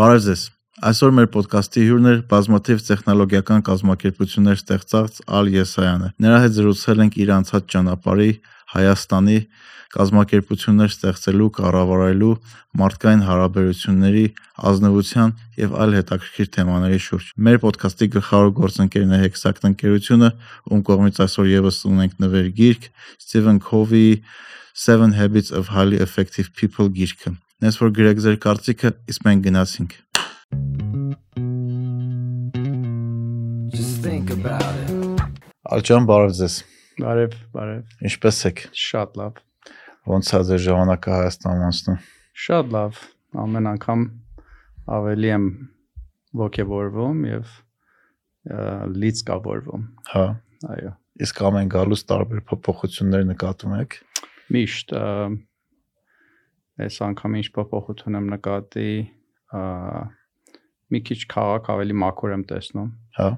Բարև ձեզ։ Այսօր մեր ոդկասթի հյուրն է բազմաթիվ տեխնոլոգիական կազմակերպություններ ստեղծած Ալ Եսայանը։ Նրա հետ զրուցել ենք իր անցած ճանապարհի Հայաստանի կազմակերպություններ ստեղծելու, կառավարելու, մարդկային հարաբերությունների, ազնվության եւ այլ հետաքրքիր թեմաների շուրջ։ Մեր ոդկասթի գլխավոր գործընկերն է Hexact ընկերությունը, ում կողմից այսօր եւս ունենք նվեր գիրք Stephen Covey Seven Habits of Highly Effective People գիրքը։ Նես որ գրեք ձեր կարծիքը, իսկ մենք գնացինք։ Just think about it. Ալջան, բարև ձեզ։ Բարև, բարև։ Ինչպե՞ս եք։ Շատ լավ։ Ոնց է ձեր ժամանակը Հայաստանում անցնում։ Շատ լավ։ Ամեն անգամ ավելի եմ ողջավորվում եւ լիցք կավորվում։ Հա։ Այո։ Իսկ ամեն գալուց տարբեր փոփոխություններ նկատում եք։ Միշտ այս անգամ ինչ փոփոխություն եմ նկատի, մի քիչ քաղաք ավելի մաքուր եմ տեսնում։ Հա։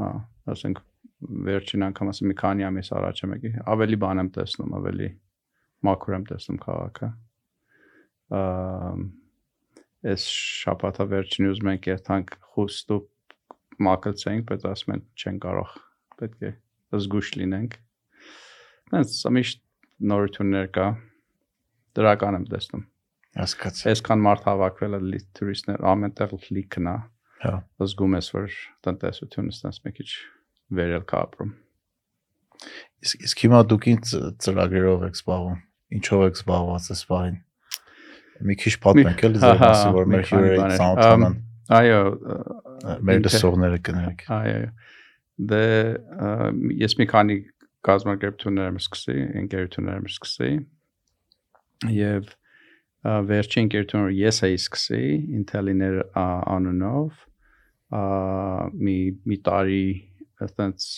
Հա, ասենք վերջին անգամ ասեմ մի քանի ամիս առաջ եմ եկի, ավելի բան եմ տեսնում, ավելի մաքուր եմ տեսնում քաղաքը։ Այս շաբաթը վերջին ուզում ենք երթանք խուստու մակլցենք, բայց ասում են չեն կարող, պետք է զգուշ լինենք։ Հենց ամիշ նորություններ կա, դրական եմ տեսնում։ Հասկացա։ Այսքան մարդ հավաքվել է տուրիստներ ամենտեղ լիքն է։ Հա։ Զգում ես, որ տնտեսությունը ստանց մի քիչ վերել կա ապրում։ Իսկ իսկ հիմա դուք ինչ ծրագրերով եք զբաղվում։ Ինչով եք զբաղված այս բանին։ Մի քիչ պատմենք էլի ձեր մասը, որ մեր հյուրերը ծանոթանան։ Այո, մեր լսողները կներեք։ Այո։ Դե ես մի քանի կազմակերպություններ եմ սկսի, ընկերություններ եմ սկսի եւ վերջին որ ես էի սկսի Intel-iner անունով մի մի տարի այտենց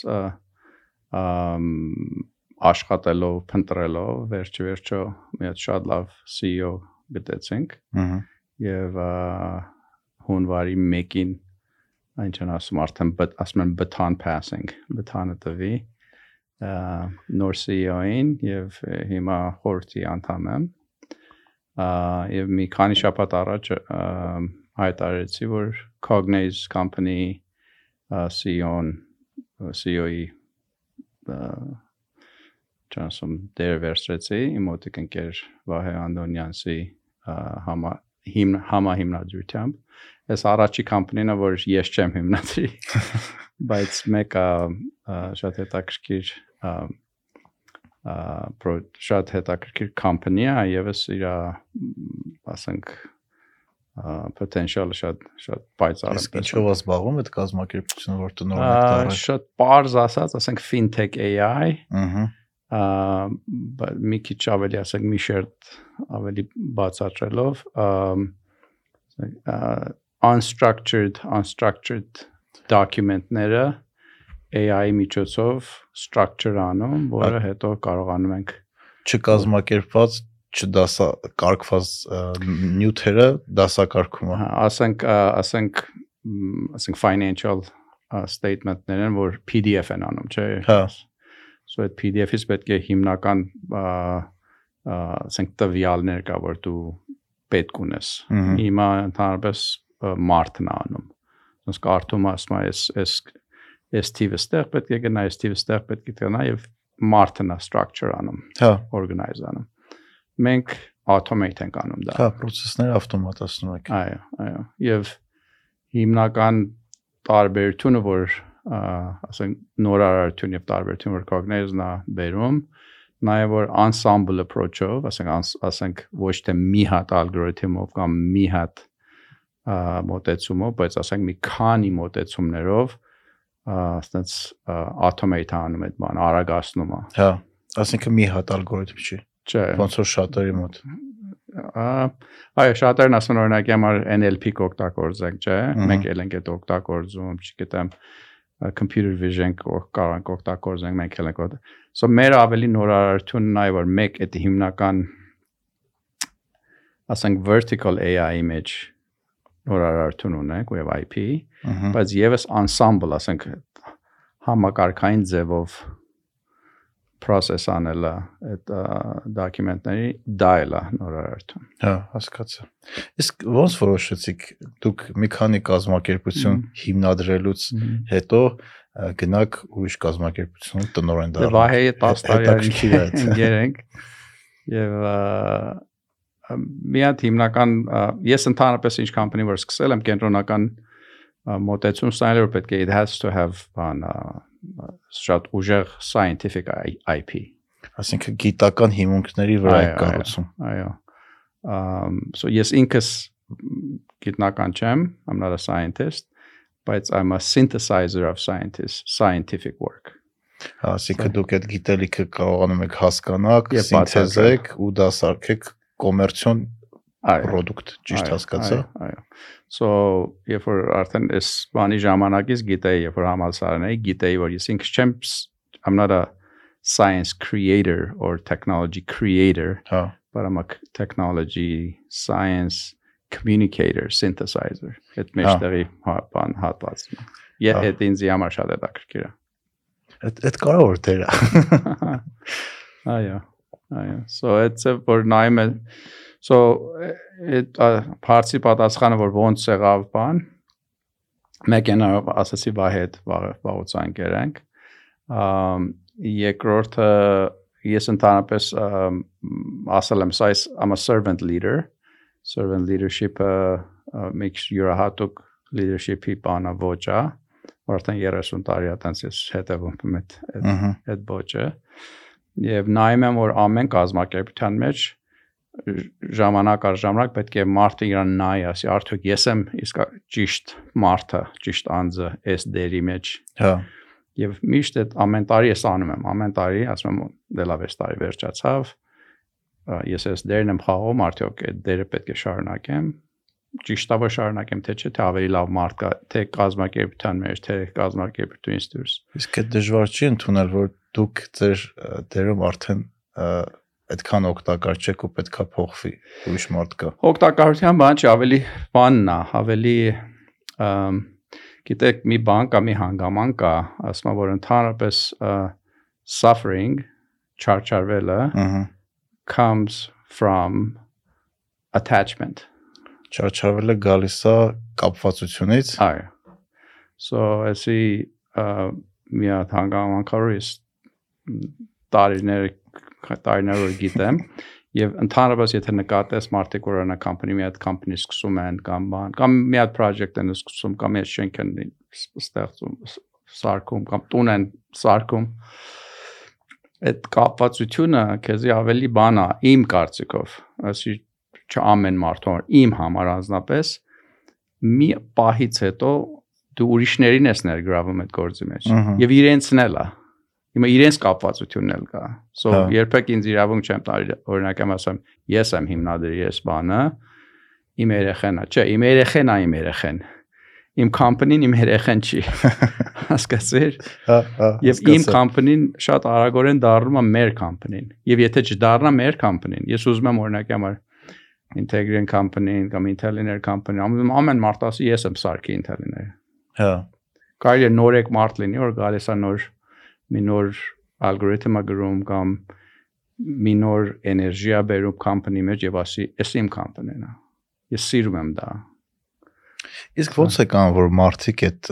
աշխատելով, փնտրելով, վերջի վերջո մի հատ շատ լավ CEO գտեցինք։ Ահա։ Եվ հունվարի 1-ին այնչն ասում արդեն ասում են baton passing, baton-ը տվի նոր CEO-ին եւ հիմա խորհրդի անդամ եմ եւ մի քանի շաբաթ առաջ հայտարարեցի, որ Cognize company CEO-ն CEO-ի ճանասում դեր վերցրեցի իմ մոտիկ ընկեր Վահե Անդոնյանցի համա հիմ համա հիմնադրությամբ այս առաջի կամպանին որ ես չեմ հիմնադրի բայց մեկը շատ հետաքրքիր պրո շատ հետաքրքիր կամպանիա եւս իր ասենք potential-ը շատ շատ պայծառ է։ Իսկ ինչով է զբաղվում այդ կազմակերպությունը, որ տնօրեն եք դառել։ Շատ པարզ ասած, ասենք fintech AI։ Ահա։ Բայց մի քիչ ավելի ասենք մի շերտ ավելի բացատրելով, unstructured unstructured document-ները AI-ի միջոցով structure անում, որը հետո կարողանում ենք չկազմակերպված չդասա կարգված նյութերը դասակարգումը։ Հա, ասենք ասենք ասենք financial statement-ներ են, որ PDF են անում, չէ՞։ Հա։ So այդ PDF-ից պետք է հիմնական ասենք տվյալներ կա, որ դու պետք ունես։ Հիմա ընդհանրապես մարդն է անում։ Ոնց կարդում ասում ես այս այս թիվը ստեղ պետք է գնա, այս թիվը ստեղ պետք է գնա եւ մարդն է structure անում։ Հա, organize անում։ Մենք automate ենք անում դա։ հա, process-ները ավտոմատացնում եք։ Այո, այո։ Եվ հիմնական տարբերությունը, որ ասենք նորարարություն եւ տարբերություն որ cognize-ն է բերում, նաև որ ensemble approach-ով, ասենք ասենք ոչ թե մի հատ ալգորիթմով կամ մի հատ մոտեցումով, բայց ասենք մի քանի մոտեցումներով ասենց automate անում այդ բան, արագացնում է։ Հա, ասինքն մի հատ ալգորիթմ չի։ Չէ։ Ոնց որ շատերի մոտ։ Այո, շատերն ասում են օրինակ համար NLP կօգտագործենք, չէ։ Մենք էլ ենք այդ օգտագործում, չգիտեմ, computer vision կարող օգտագործենք, մենք էլ ենք։ So մեր ավելի նորարարությունն այ որ մեկ այդ հիմնական ասենք vertical AI image նորարարություն ունենք, ու IP, բայց եւս ensemble, ասենք համակարգային ձևով process անելը այդ դոկումենտների դա էլա նորարարություն։ Հա, հասկացա։ Իսկ ոնց որոշեցիք դուք մի քանի կազմակերպություն հիմնադրելուց հետո գնաք ուրիշ կազմակերպություն տնորեն դառնալ։ Վահեի 10 տարի գերենք եւ մի հատ հիմնական ես ընդհանրապես ինչ կամպանի որ սկսել եմ կենտրոնական մոտեցում ստանալ որ պետք է it has to have բան շատ ուժեղ scientific IP այսինքն գիտական հիմունքների վրա է կառուցում այո um so yes ինքս գիտնական չեմ i'm not a scientist but i'm a synthesizer of scientists scientific work Այսինքն դուք այդ գիտելիքը կարողանում եք հասկանալ, սինթեզեք ու դա սարքեք կոմերցիոն product, ճիշտ հասկացա։ Այո։ So, երբ որ արդեն այս բանի ժամանակից գիտեի, երբ որ համալսարան էի, գիտեի, որ ես ինքս չեմ I'm not a science creator or technology creator, հա, but I'm a technology science communicator, synthesizer։ Այդ մեջտեղի բան հատվածն է։ Եվ այդ ինձ համար շատ է դակրկիրա։ Այդ այդ կարևոր դեր է։ Այո։ Այո։ So it's a որ նայում է So այդ հարցի պատասխանը որ ոնց եղավ բան մեկն ասացի վահ հետ վաղուցան կերենք երկրորդը ես ընդհանրապես ասել եմ սա I'm a servant leader servant leadership-ը makes յուրահատուկ leadership-ի բանա ոճա արդեն 30 տարի է տենց ես հետևում այդ այդ ոճը եւ նայում եմ որ ամեն կազմակերպության մեջ ժամանակ առ ժամանակ պետք է մարդը իրան նայի, ասի արդյոք ես եմ իսկ ճիշտ մարդը, ճիշտ անձը այս դերի մեջ։ Հա։ Եվ միշտ այդ ամեն տարի ես անում եմ, ամեն տարի ասում եմ դե լավ էս տարի վերջացավ։ Ես այս դերն եմ խաղում, արդյոք այդ դերը պետք է շարունակեմ ճիշտ է շարունակեմ թե չէ թե ավելի լավ մարդ կա թե կազմակերպության մեջ թե կազմակերպությունից դուրս իսկ այդ դժվար չի ընդունել որ դուք ձեր դերում արդեն այդքան օգտակար չեք ու պետքա փոխվի ուրիշ մարդ կա օգտակարության բան չի ավելի բանն է ավելի գիտեք մի բան կա մի հանգաման կա ասում որ ընդհանրապես suffering չարչարվելը comes from attachment չարչարվելը գալիս է կապվածությունից այո so ասի մի հատ հանգաման կորիս տարիներ տարիներ գիտեմ եւ ընդհանրապես եթե նկատես մարդիկ անա կամպանի մի հատ կամպանի սկսում են կամ բան կամ մի հատ project են սկսում կամ մի շենք են ստեղծում սարքում կամ տուն են սարքում այդ կապվածությունը քեզի ավելի բան է իմ կարծիքով ասի չամեն մարդու իմ համար անձնապես մի պահից հետո դու ուրիշներին ես ներգրավում այդ գործի մեջ եւ իրենցն էլ է Հիմա իրենց կապվածությունն էլ կա։ So հա։ երբեք ինձ իրավունք չեմ տալի օրինակ եմ ասում ես եմ հիմնադրի ես բանը իմ երեխեն է, չէ, իմ երեխեն է իմ երեխեն։ Իմ company-ն իմ երեխեն չի։ Հասկացիր։ Հա, հա։ Եվ իմ company-ն շատ արագորեն դառնում է մեր company-ն։ Եվ եթե չդառնա մեր company-ն, ես ուզում եմ օրինակ համար Integrian company-ն կամ Intelliner company-ն, ամեն մարդ ասի ես եմ սարքի Intelliner։ Հա։ Կարելի է նոր եք մարդ լինի, որ գալիս է նոր մի նոր ալգորիթմա գրում կամ մի նոր էներգիա բերում կամպանի մեջ եւ ասի, «Էս իմ կամպանին է»։ Ես սիրում եմ դա։ Իսկ ո՞նց է կան որ մարդիկ այդ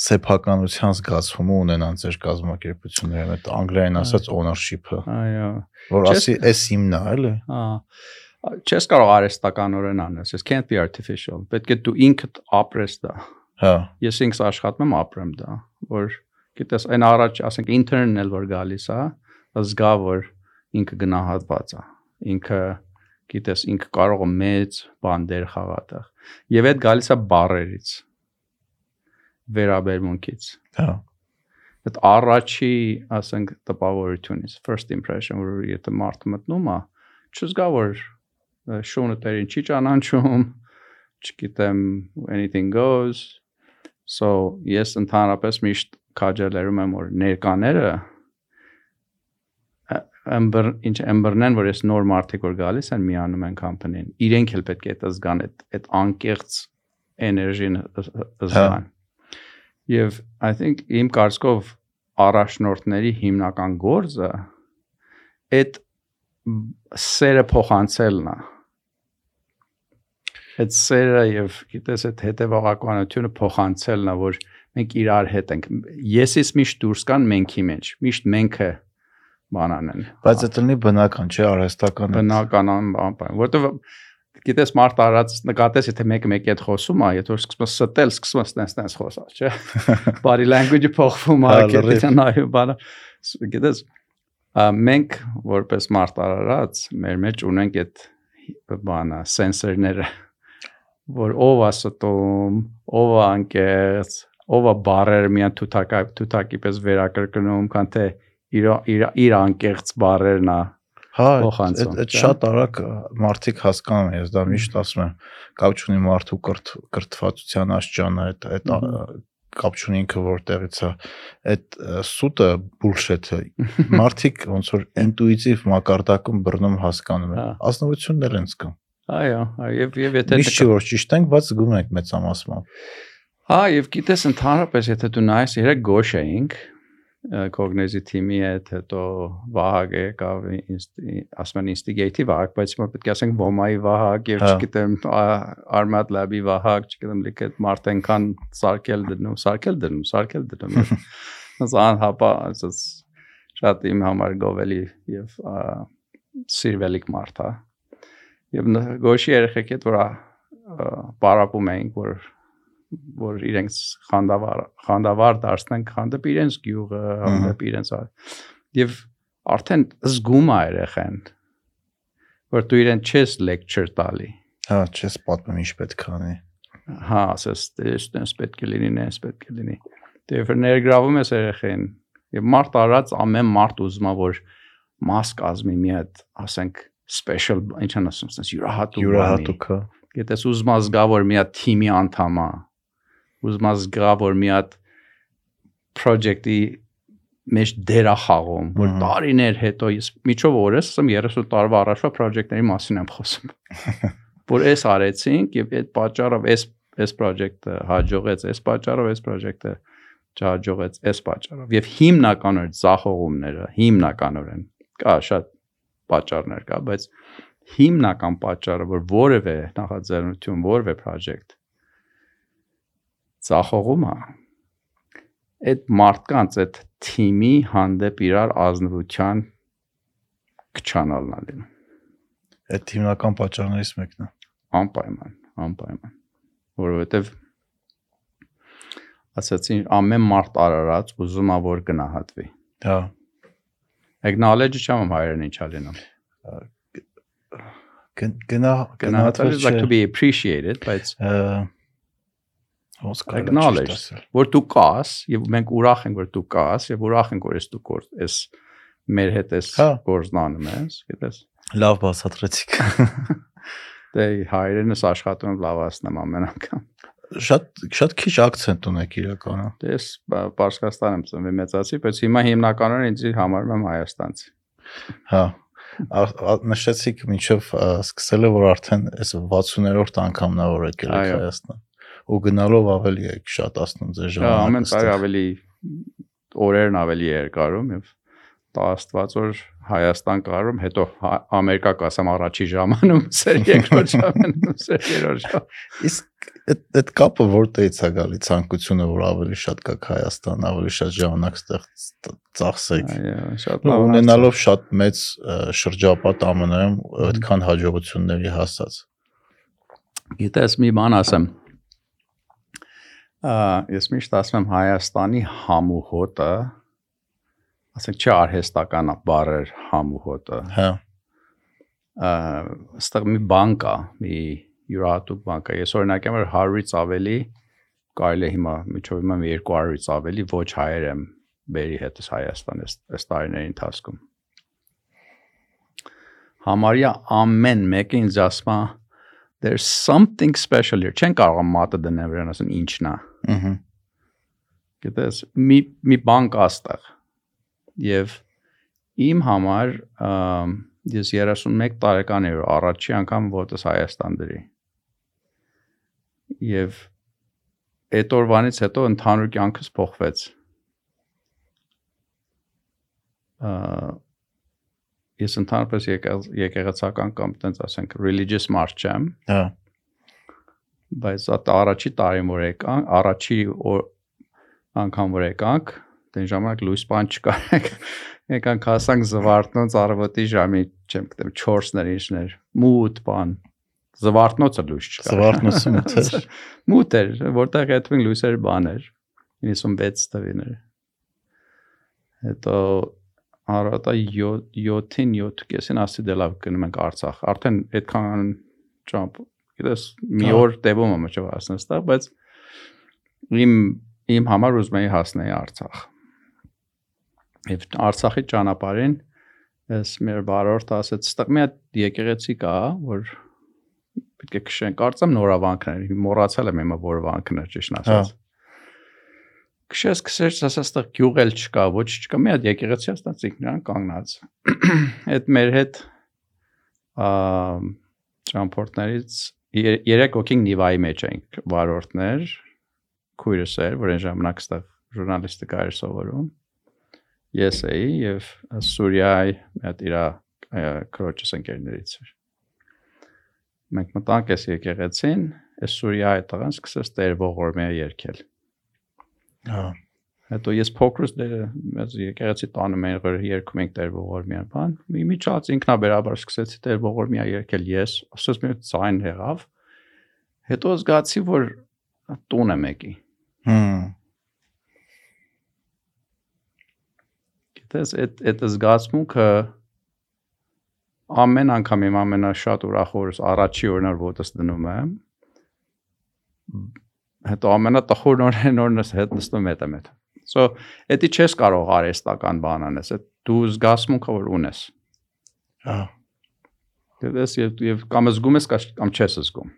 սեփականության զգացումը ունենան ձեր կազմակերպություններում, այդ անգլերեն ասած ownership-ը։ Այո։ Որ ասի, «Էս իմն է», էլի։ Հա չես կարող արհեստականորեն անես, it can't be artificial։ Պետք է դու ինքդ ապրես դա։ Հա։ Ես ինքս աշխատում եմ ապրեմ դա, որ գիտես այն առաջ ասենք intern-ն էլ որ գալիս է, զգա որ ինքը գնահատված է։ Ինքը գիտես ինքը կարող է մեծ բան դեր խաղատեղ։ Եվ այդ գալիս է բարերից վերաբերմունքից։ Հա։ Այդ առաջի, ասենք, տպավորությունից, first impression, որ եթե մարդը մտնում է, չզգա որ շունը տերին չի ճանաչում, չգիտեմ anything goes. So ես ընդհանրապես միշտ քաջալերում եմ որ ներկաները ամբր ինչ ամբրնեն որ ես նոր մարդիկ որ գալիս են միանում են կամպանին իրենք էլ պետք է դա զգան այդ այդ անկեղծ էներգին զգան եւ i think իմ կարծիքով առաջնորդների հիմնական գործը այդ սերը փոխանցելն է այդ սերը եւ գիտես այդ հետեւողականությունը փոխանցելն է որ մենք իրար հետ ենք եսից միշտ դուրս կան մենքի մեջ միշտ մենքը բանան են բայց դա լինի բնական չէ արհեստական բնական բան որտեվ գիտես մարդ արած նկատես եթե մեկը մեկի հետ խոսում է եթե որ սկսում է ստել սկսում է ստենց ստենց խոսալ չէ body language-ը փոխվում է գիտես նայու բանը գիտես մենք որպես մարդ արած մեր մեջ ունենք այդ բանը սենսորները որ ով է ստում ով անկեղծ ով է բարերը միան թութակա թութակի պես վերակրկնում քան թե իր իր իր անկեղծ բարերն է Հա, այդ շատ արագ մարդիկ հասկանում են, ես դա միշտ ասում եմ, կապ չունի մարդու կրթվածության աշճանը, այդ այդ կապ չունի ինքը որտեղից է այդ սուտը բուլշեթը մարդիկ ոնց որ ինտուիտիվ մակարդակում բռնում հասկանում են ազնվություններ են զգում այո եւ եւ եթե միշտ չի որ ճիշտ ենք բայց զգում ենք մեծամասամբ հա եւ գիտես ընդհանրապես եթե դու նայես երեք գոշ էինք կոգնեզի թիմի հետ հետո Վահագ եկավ ասում են ինստիգեյթի Վահագ բայց մենք պետք է ասենք Ոմայի Վահագ եւ չգիտեմ Armat Lab-ի Վահագ չգիտեմ լիք այդ մարդ այնքան սարքել դնում սարքել դնում սարքել դնում ասած անհապա ասած շատ իմ համար գովելի եւ սիրվելիք մարդ է Եվ գոշի երեխեք հետ որ պարապում էինք որ որ իրենց խանդավար խանդավար դարձնեն հանդեպ իրենց գյուղը, հանդեպ իրենց եւ արդեն զգում է երեխան որ դու իրեն չես lecture տալի։ Հա, չես պատմում ինչ պետք է անի։ Հա, ասես, «Դե, դες պետք է լինի, նես պետք է լինի։ Դեվ ներգրավում ես երեխային։ Եվ մարդ առած ամեն մարդ ուզում է որ մաս կազմի մի հատ, ասենք, special, ինչ են ասում, sense յուրահատուկ։ Յուրահատուկ, հա։ Գիտես ուզում ես զգա որ մի հատ թիմի անդամ է ուզում ես գա որ մի հատ project-ի մեջ դերա խաղում, որ տարիներ հետո ես միջով օրս ասեմ 30 տարվա առաջվա project-ների մասին եմ խոսում։ Որ էս արեցինք եւ այդ պատճառով էս էս project-ը հաջողեց, էս պատճառով էս project-ը չհաջողեց, էս պատճառով։ Եվ հիմնականորեն զախողումները, հիմնականորեն կա շատ պատճառներ կա, բայց հիմնական պատճառը որ որևէ նախաձեռնություն, որևէ project ծախողումը այդ մարդկանց այդ թիմի հանդեպ իրար ազնվության քչանալն է լինում։ Այդ հիմնական պատճառներից մեկն է։ Անպայման, անպայման։ Որովհետև ասացին ամեն մարդ արարած ուզում է որ գնահատվի։ Հա։ Acknowledge չեմ հայերեն ինչա լինում։ Գնա գնահատվել like to be appreciated, բայց ոնց acknowledge որ դու կաս եւ մենք ուրախ ենք որ դու կաս եւ ուրախ ենք որ ես դու կոր ես մեր հետ ես հա։ գործնանում ես գիտես լավ բացատրեցիք դե հայրենս աշխատում լավ ասնեմ ամեն անգամ շատ շատ քիչ акցենտ ունեք իրականում դե ես Պարսկաստան եմ ծնվել մեծացի բայց հիմա հիմնականում ինձ համարում եմ հայաստանցի հա նշեցիք մինչև սկսելը որ արդեն այս 60-րդ անգամն է որ եկել եք Հայաստան ու գնալով ավելի է շատացնում ձեր ժամանակը։ Հա, ամեն տարի ավելի օրերն ավելի երկարում եւ Աստված որ Հայաստան կարում, հետո հա, Ամերիկա կասեմ առաջի ժամանում, սեր երկրորդ ժամանում, սեր երրորդ ժամ։ Իսկ այդ այդ կապը որտեղից է գալի ցանկությունը, որ ավելի շատ կա Հայաստան, ավելի շատ ժամանակ ստեղ ծախսեք։ Այո, շատ լավ։ Ունենալով շատ մեծ շրջապատ ԱՄՆ-ում այդքան հաջողությունների հասած։ Գիտես մի բան ասեմ, ես միշտ ասում եմ Հայաստանի համու հոտը, ասենք չի արհեստական բառեր համու հոտը։ Հա։ Այստեղ մի բան կա, մի յուրահատուկ բան կա։ Ես օրինակ եմ 100-ից ավելի կարելի է հիմա միջով հիմա 200-ից ավելի ոչ հայեր եմ բերի հետս Հայաստան այս տարիների ընթացքում։ Համարյա ամեն մեկը ինձ ասում է there's something special here։ Չեն կարող մատը դնել վրան ասեն ինչն է։ Ահա։ Գիտես, մի մի բան կա ստեղ։ Եվ իմ համար ես 31 տարեկան եմ առաջի անգամ ոտս Հայաստան դրի։ Եվ այդ օրվանից հետո ընդհանուր կյանքս փոխվեց։ ես ընդհանրապես եկեղեցական կամ տենց ասենք religious march եմ Հա։ բայց այդ առաջի տարին որ եկանք առաջի անգամ որ եկանք դեն ժամանակ լույս բան չկար եկանք հասանք զվարթնոց արվոտի ժամի չեմ գտեմ 4-ներ ինչներ մութ բան զվարթնոցը լույս չկար Զվարթնոցը մութ էր։ մութ էր որտեղ հետվին լույսեր բաներ 96 տվիներ հետո Արատա 7-ին 7-կեսին ասի դե լավ գնում ենք Արցախ։ Արդեն այդքան ճամփ, գիտես, մի օր տևում է մոճով հասնես տա, բայց իմ իմ համար ուզում էի հասնել Արցախ։ Եվ Արցախի ճանապարհին ես մեր բարորդ ասեց, «Ստեղ մի հատ եկեղեցի կա, որ պետք է քշենք, կարծեմ նորավանքներ, մոռացել եմ իմը որ վանքներ ճիշտ ասած»։ քշես քսես ասած տեղ գյուղ էլ չկա, ոչ չկա, մի հատ եկեղեցի աստած ինքնան կանգնած։ Այդ մեր հետ ա տրանսպորտներից երեք օքինգ նիվայի մեջ ենք վարորդներ, քույրս էր, որ այն ժամանակ ստեղ ժուրնալիստիկա էր սովորում։ Ես էի եւ Սուրիայի հատ իրա քրոջս ընկերներից էր։ Մենք մտանք այս եկեղեցին, այս Սուրիայի տղան սկսեց Տեր ողորմիա երգել։ Հա։ Հետո ես փոքրուց դե մեծ եկեղեցի տանում էին որ երգում ենք Տեր ողորմիա բան։ Մի միջած ինքնաբերաբար սկսեցի Տեր ողորմիա երգել ես, ասես մի ցայն եղավ։ Հետո զգացի որ տուն եմ եկի։ Հմ։ Գիտես, այդ այդ զգացմունքը ամեն անգամ իմ ամենաշատ ուրախ օրս առաջի օրն որ ոտս դնում եմ հետո ամենատխուր օրն օրնս հետ նստում եմ հետ So, էդի չես կարող արեստական բան անես, այդ դու զգացմունքը որ ունես։ Հա։ Դες եւ եւ կամ զգում ես կա- կամ չես զգում։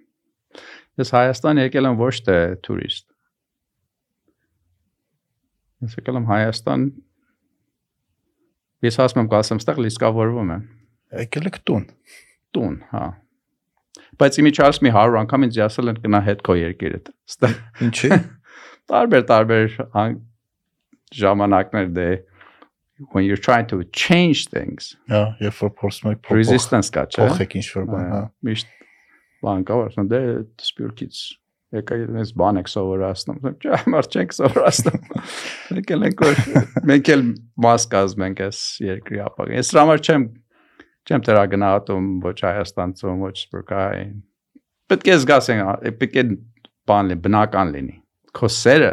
Ես Հայաստան եկել եմ ոչ թե տուրիստ։ Ես եկել եմ Հայաստան Ես ասում եմ կասեմ, ստեղ լիսկավորվում եմ։ Եկել եք տուն։ Տուն, հա։ Բայց իմիջարս մի 100 անգամ ինձ ասել են գնա հետ քո երկիրդ։ Ստեղ Ինչի։ տարբեր տարբեր ան- ժամանակներ դե. When you're trying to change things Հա, երբ որ փորձում եք resistance կա, չէ՞։ փոխեք ինչ որ բան, հա։ Միշտ բան կա, որ ասում դե սպյուրքից եկա ես բան եք սովորացնում։ Չէ, մարդ չենք սովորացնում։ Եկել ենք որ մենք էլ մաս կազմենք այս երկրի ապագա։ Ես դրա համար չեմ չեմ դրագնահատում ոչ Հայաստանցում, ոչ Սպուրկայի։ Պետք է զգասեն, պետք է բան լինի, բնական լինի։ Քո սերը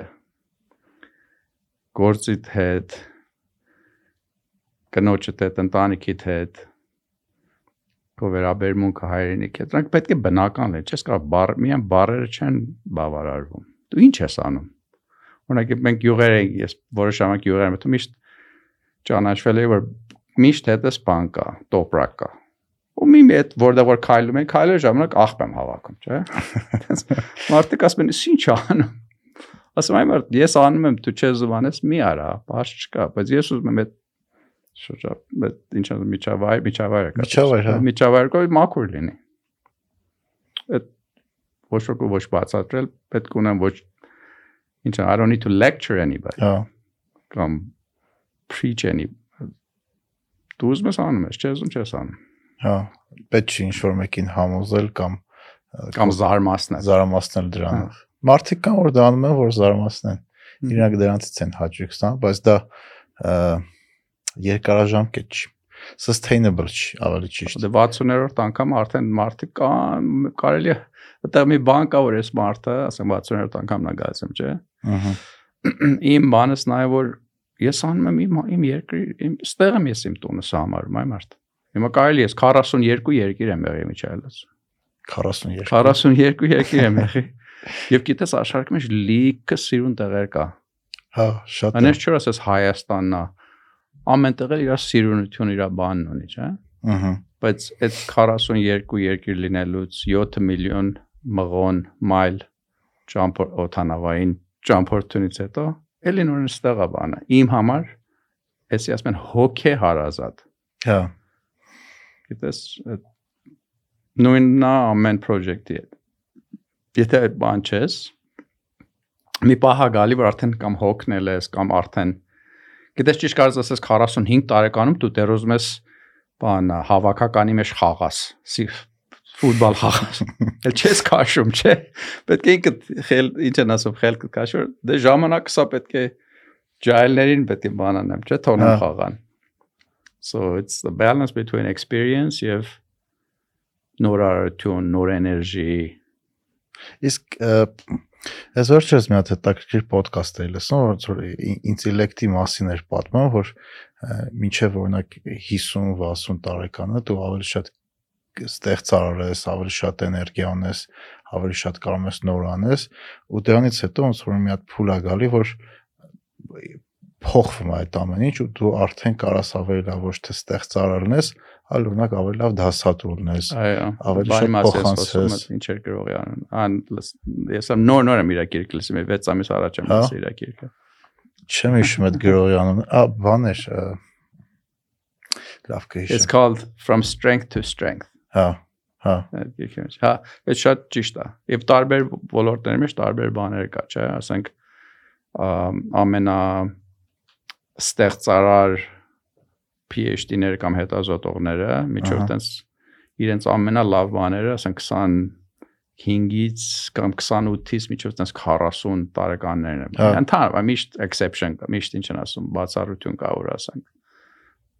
գործիդ հետ կնոջդ հետ, ընտանիքիդ հետ քո վերաբերմունքը հայրենիքի հետ, դրանք պետք է բնական լինի։ Չես կարող բառ միայն բառերը չեն բավարարվում։ Դու ինչ ես անում։ Օրինակ մենք յուղեր ենք, ես որոշ ժամանակ յուղեր եմ, միշտ ճանաչվել եմ որ միշտ հետս բան կա, տոպրակ կա։ Ու մի մետ որտեղ որ քայլում են, քայլել ժամանակ աղբ եմ հավաքում, չէ՞։ Մարդիկ ասում են, «Իս ինչ անում»։ Ասում եմ, «Մարդ, ես անում եմ, դու չես զվանես, մի արա, բաց չկա, բայց ես ուզում եմ այդ շրջա, այդ ինչ ասում միջավայր, միջավայրը կա։ Միջավայր, հա։ Միջավայրը կա մաքուր լինի։ Այդ ոչ ոք ոչ բացատրել, պետք ունեմ ոչ ինչ I don't need to lecture anybody Հա։ կամ preach any դու ուզում ես անում ես, չես ուզում չես անում Հա։ Պետք չի ինչ որ մեկին համոզել կամ կամ զարմացնել զարամացնել դրանով։ Մարդիկ կան որ դա անում են որ զարամացնեն։ Իրանք դրանից են հաճույք ստանում, բայց դա երկարաժամկետ չի sustainable չի, ավելի ճիշտ։ Դե 60-րդ անգամ արդեն մարդիկ կան, կարելի է այդտեղ մի բան կա որ ես մարդը, ասեմ 60-րդ անգամն է գալիս եմ, չէ։ Ահա։ Իմ բանս նա է որ ես անում եմ իմ իմ երկրի, իմ ստեղ եմ ես իմ տունը համարում, այ մարդ։ Հիմա կարելի է 42 երկիր եմ եղել միջայլած։ 42 42 երկիր եմ եղել։ Եվ գիտես աշխարհի մեջ լիքը սիրուն տեղեր կա։ Հա, շատ Այնպես չէ ասես Հայաստանն է։ Ամեն տեղ էլ իր սիրունություն, իր բանն ունի, չէ՞։ Ահա։ բայց այդ 42 երկիր լինելուց 7 միլիոն մղոն մայլ ճամփոր օթանավային ճամփորդությունից հետո էլի նույն ստեղա բանը իմ համար էսի ասում են հոգե հարազատ Հա։ գիտես նույնն է ամեն project-ի հետ եթե այդ բան չես մի պահա գալի որ արդեն կամ հոգնել ես կամ արդեն գիտես ճիշտ կարծես ասես 45 տարեկանում դու դեռ ուզում ես բան հավաքականի մեջ խաղաս ֆուտբալ խաղաս էլ չես քաշում չէ պետք է ինքը խել ինչ են ասում խել քաշոր դե ժամանակը սա պետք է ջայլներին պետք է բանանեմ չէ թողնեմ խաղան so it's the balance between experience եւ նոր արարություն նոր էներգի իսկ Ես վերջերս մի հատ հետաքրքիր ոդկաստ էի լսում, որ ինտելեկտի մասին էր պատմում, որ մինչև օրինակ 50-60 տարեկանը դու ավելի շատ ստեղծարար ես, ավելի շատ էներգիա ունես, ավելի շատ կարող ես նոր անես, ու դրանից հետո ոնց որ մի հատ փուլ է գալի, որ փոխվում է այդ ամեն ինչ ու դու արդեն կարաս ավելի լավ ոչ թե ստեղծարար լինես, այլ օրինակ ավելի լավ դասատու լինես։ Այո, ավելի շատ փոխանցես։ Ինչ էր գրողի անում։ Ան ես am նոր-նոր եմ իր գիրքը լսում, 6 ամիս առաջ եմ հա։ լսել իր գիրքը։ Չեմ հիշում այդ գրողի անունը։ Ա, բան էր լավ It's կհիշեմ։ called From Strength to Strength։ Հա, հա։ մեջ։ Հա, այդ շատ ճիշտ է։ Եվ տարբեր ոլորտների մեջ տարբեր բաներ կա, չէ՞, ասենք ամ, ամենա ստեղծարար PhD-ները կամ հետազոտողները միջով տենց իրենց ամենալավ բաները, ասենք 25-ից կամ 28-ից միջով տենց 40 տարեկաններն են։ Հա։ Ընդհանրապես միշտ exception միշտ ինչ են ասում, բացառություն կա, որ ասենք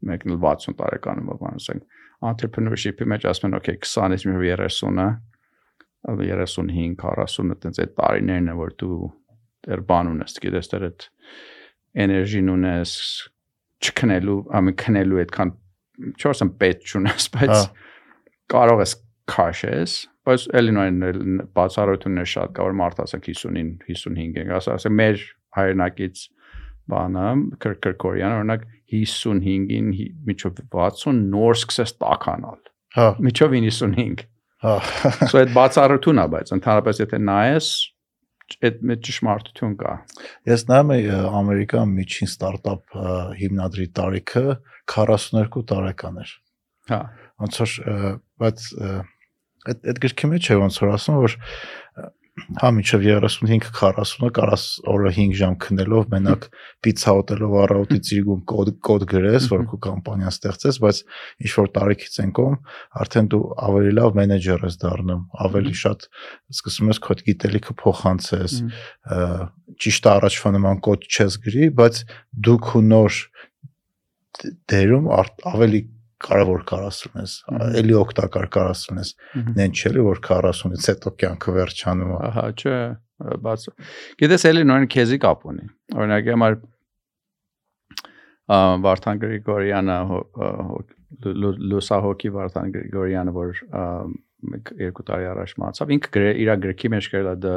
մեկն էլ 60 տարեկանում բան ասենք entrepreneurship-ի մեջ ասում են, okay, 20-ից մինչև 30-ը, 35, 40-ը տենց այդ տարիներն են, որ դու դեռ բան ունես, գիտես, դեռ այդ էներգին ունես չքնելու, ամեն քնելու այդքան չորսն պետք չունես, բայց Հա։ կարող ես քաշես, բայց Էլինոյն բացառություններ շատ կա, որ մարդ ասենք 50-ին 55 են, ասա, ասա մեր հայրենակից բանը Կրկրկորյան օրինակ 55-ին հի- միջով 60 նոր սկսես տականալ։ Հա, Միջով 95։ հա։ So այդ բացառություն է, բայց ընդհանրապես եթե նայես այդ մեծ ճշմարտություն կա։ Ես նայում եի ը, Ամերիկա միջին ստարտափ հիմնադրի տարիքը 42 տարեկան էր։ Հա։ ոնց որ բայց այդ այդ գրքի մեջ է ոնց որ ասում որ հա միջև 35-40-ը կարաս օրը 5 ժամ քնելով մենակ պիցա ուտելով առավոտի ծիրգում կոդ կոդ գրես որ քո կամպանիան ստեղծես բայց ինչ որ տարիքից են կողմ արդեն դու ավելի լավ մենեջեր ես դառնում ավելի շատ սկսում ես քո գիտելիքը փոխանցես ճիշտ առաջվա նման կոդ չես գրի բայց դու քո նոր դերում ավելի կարևոր կարաս ունես, Մհմ։ էլի օգտակար կարաս ունես, Մհմ։ նեն չէ՞ որ 40-ից հետո կյանքը վերջանում է։ Ահա, չէ, բաց։ Գիտես էլի նույն քեզի կապ ունի։ Օրինակ համար Վարդան Գրիգորյանը լուսահոգի Վարդան Գրիգորյանը որ երկու տարի առաջ մացավ ինքը իր գրքի մեջ գրել է the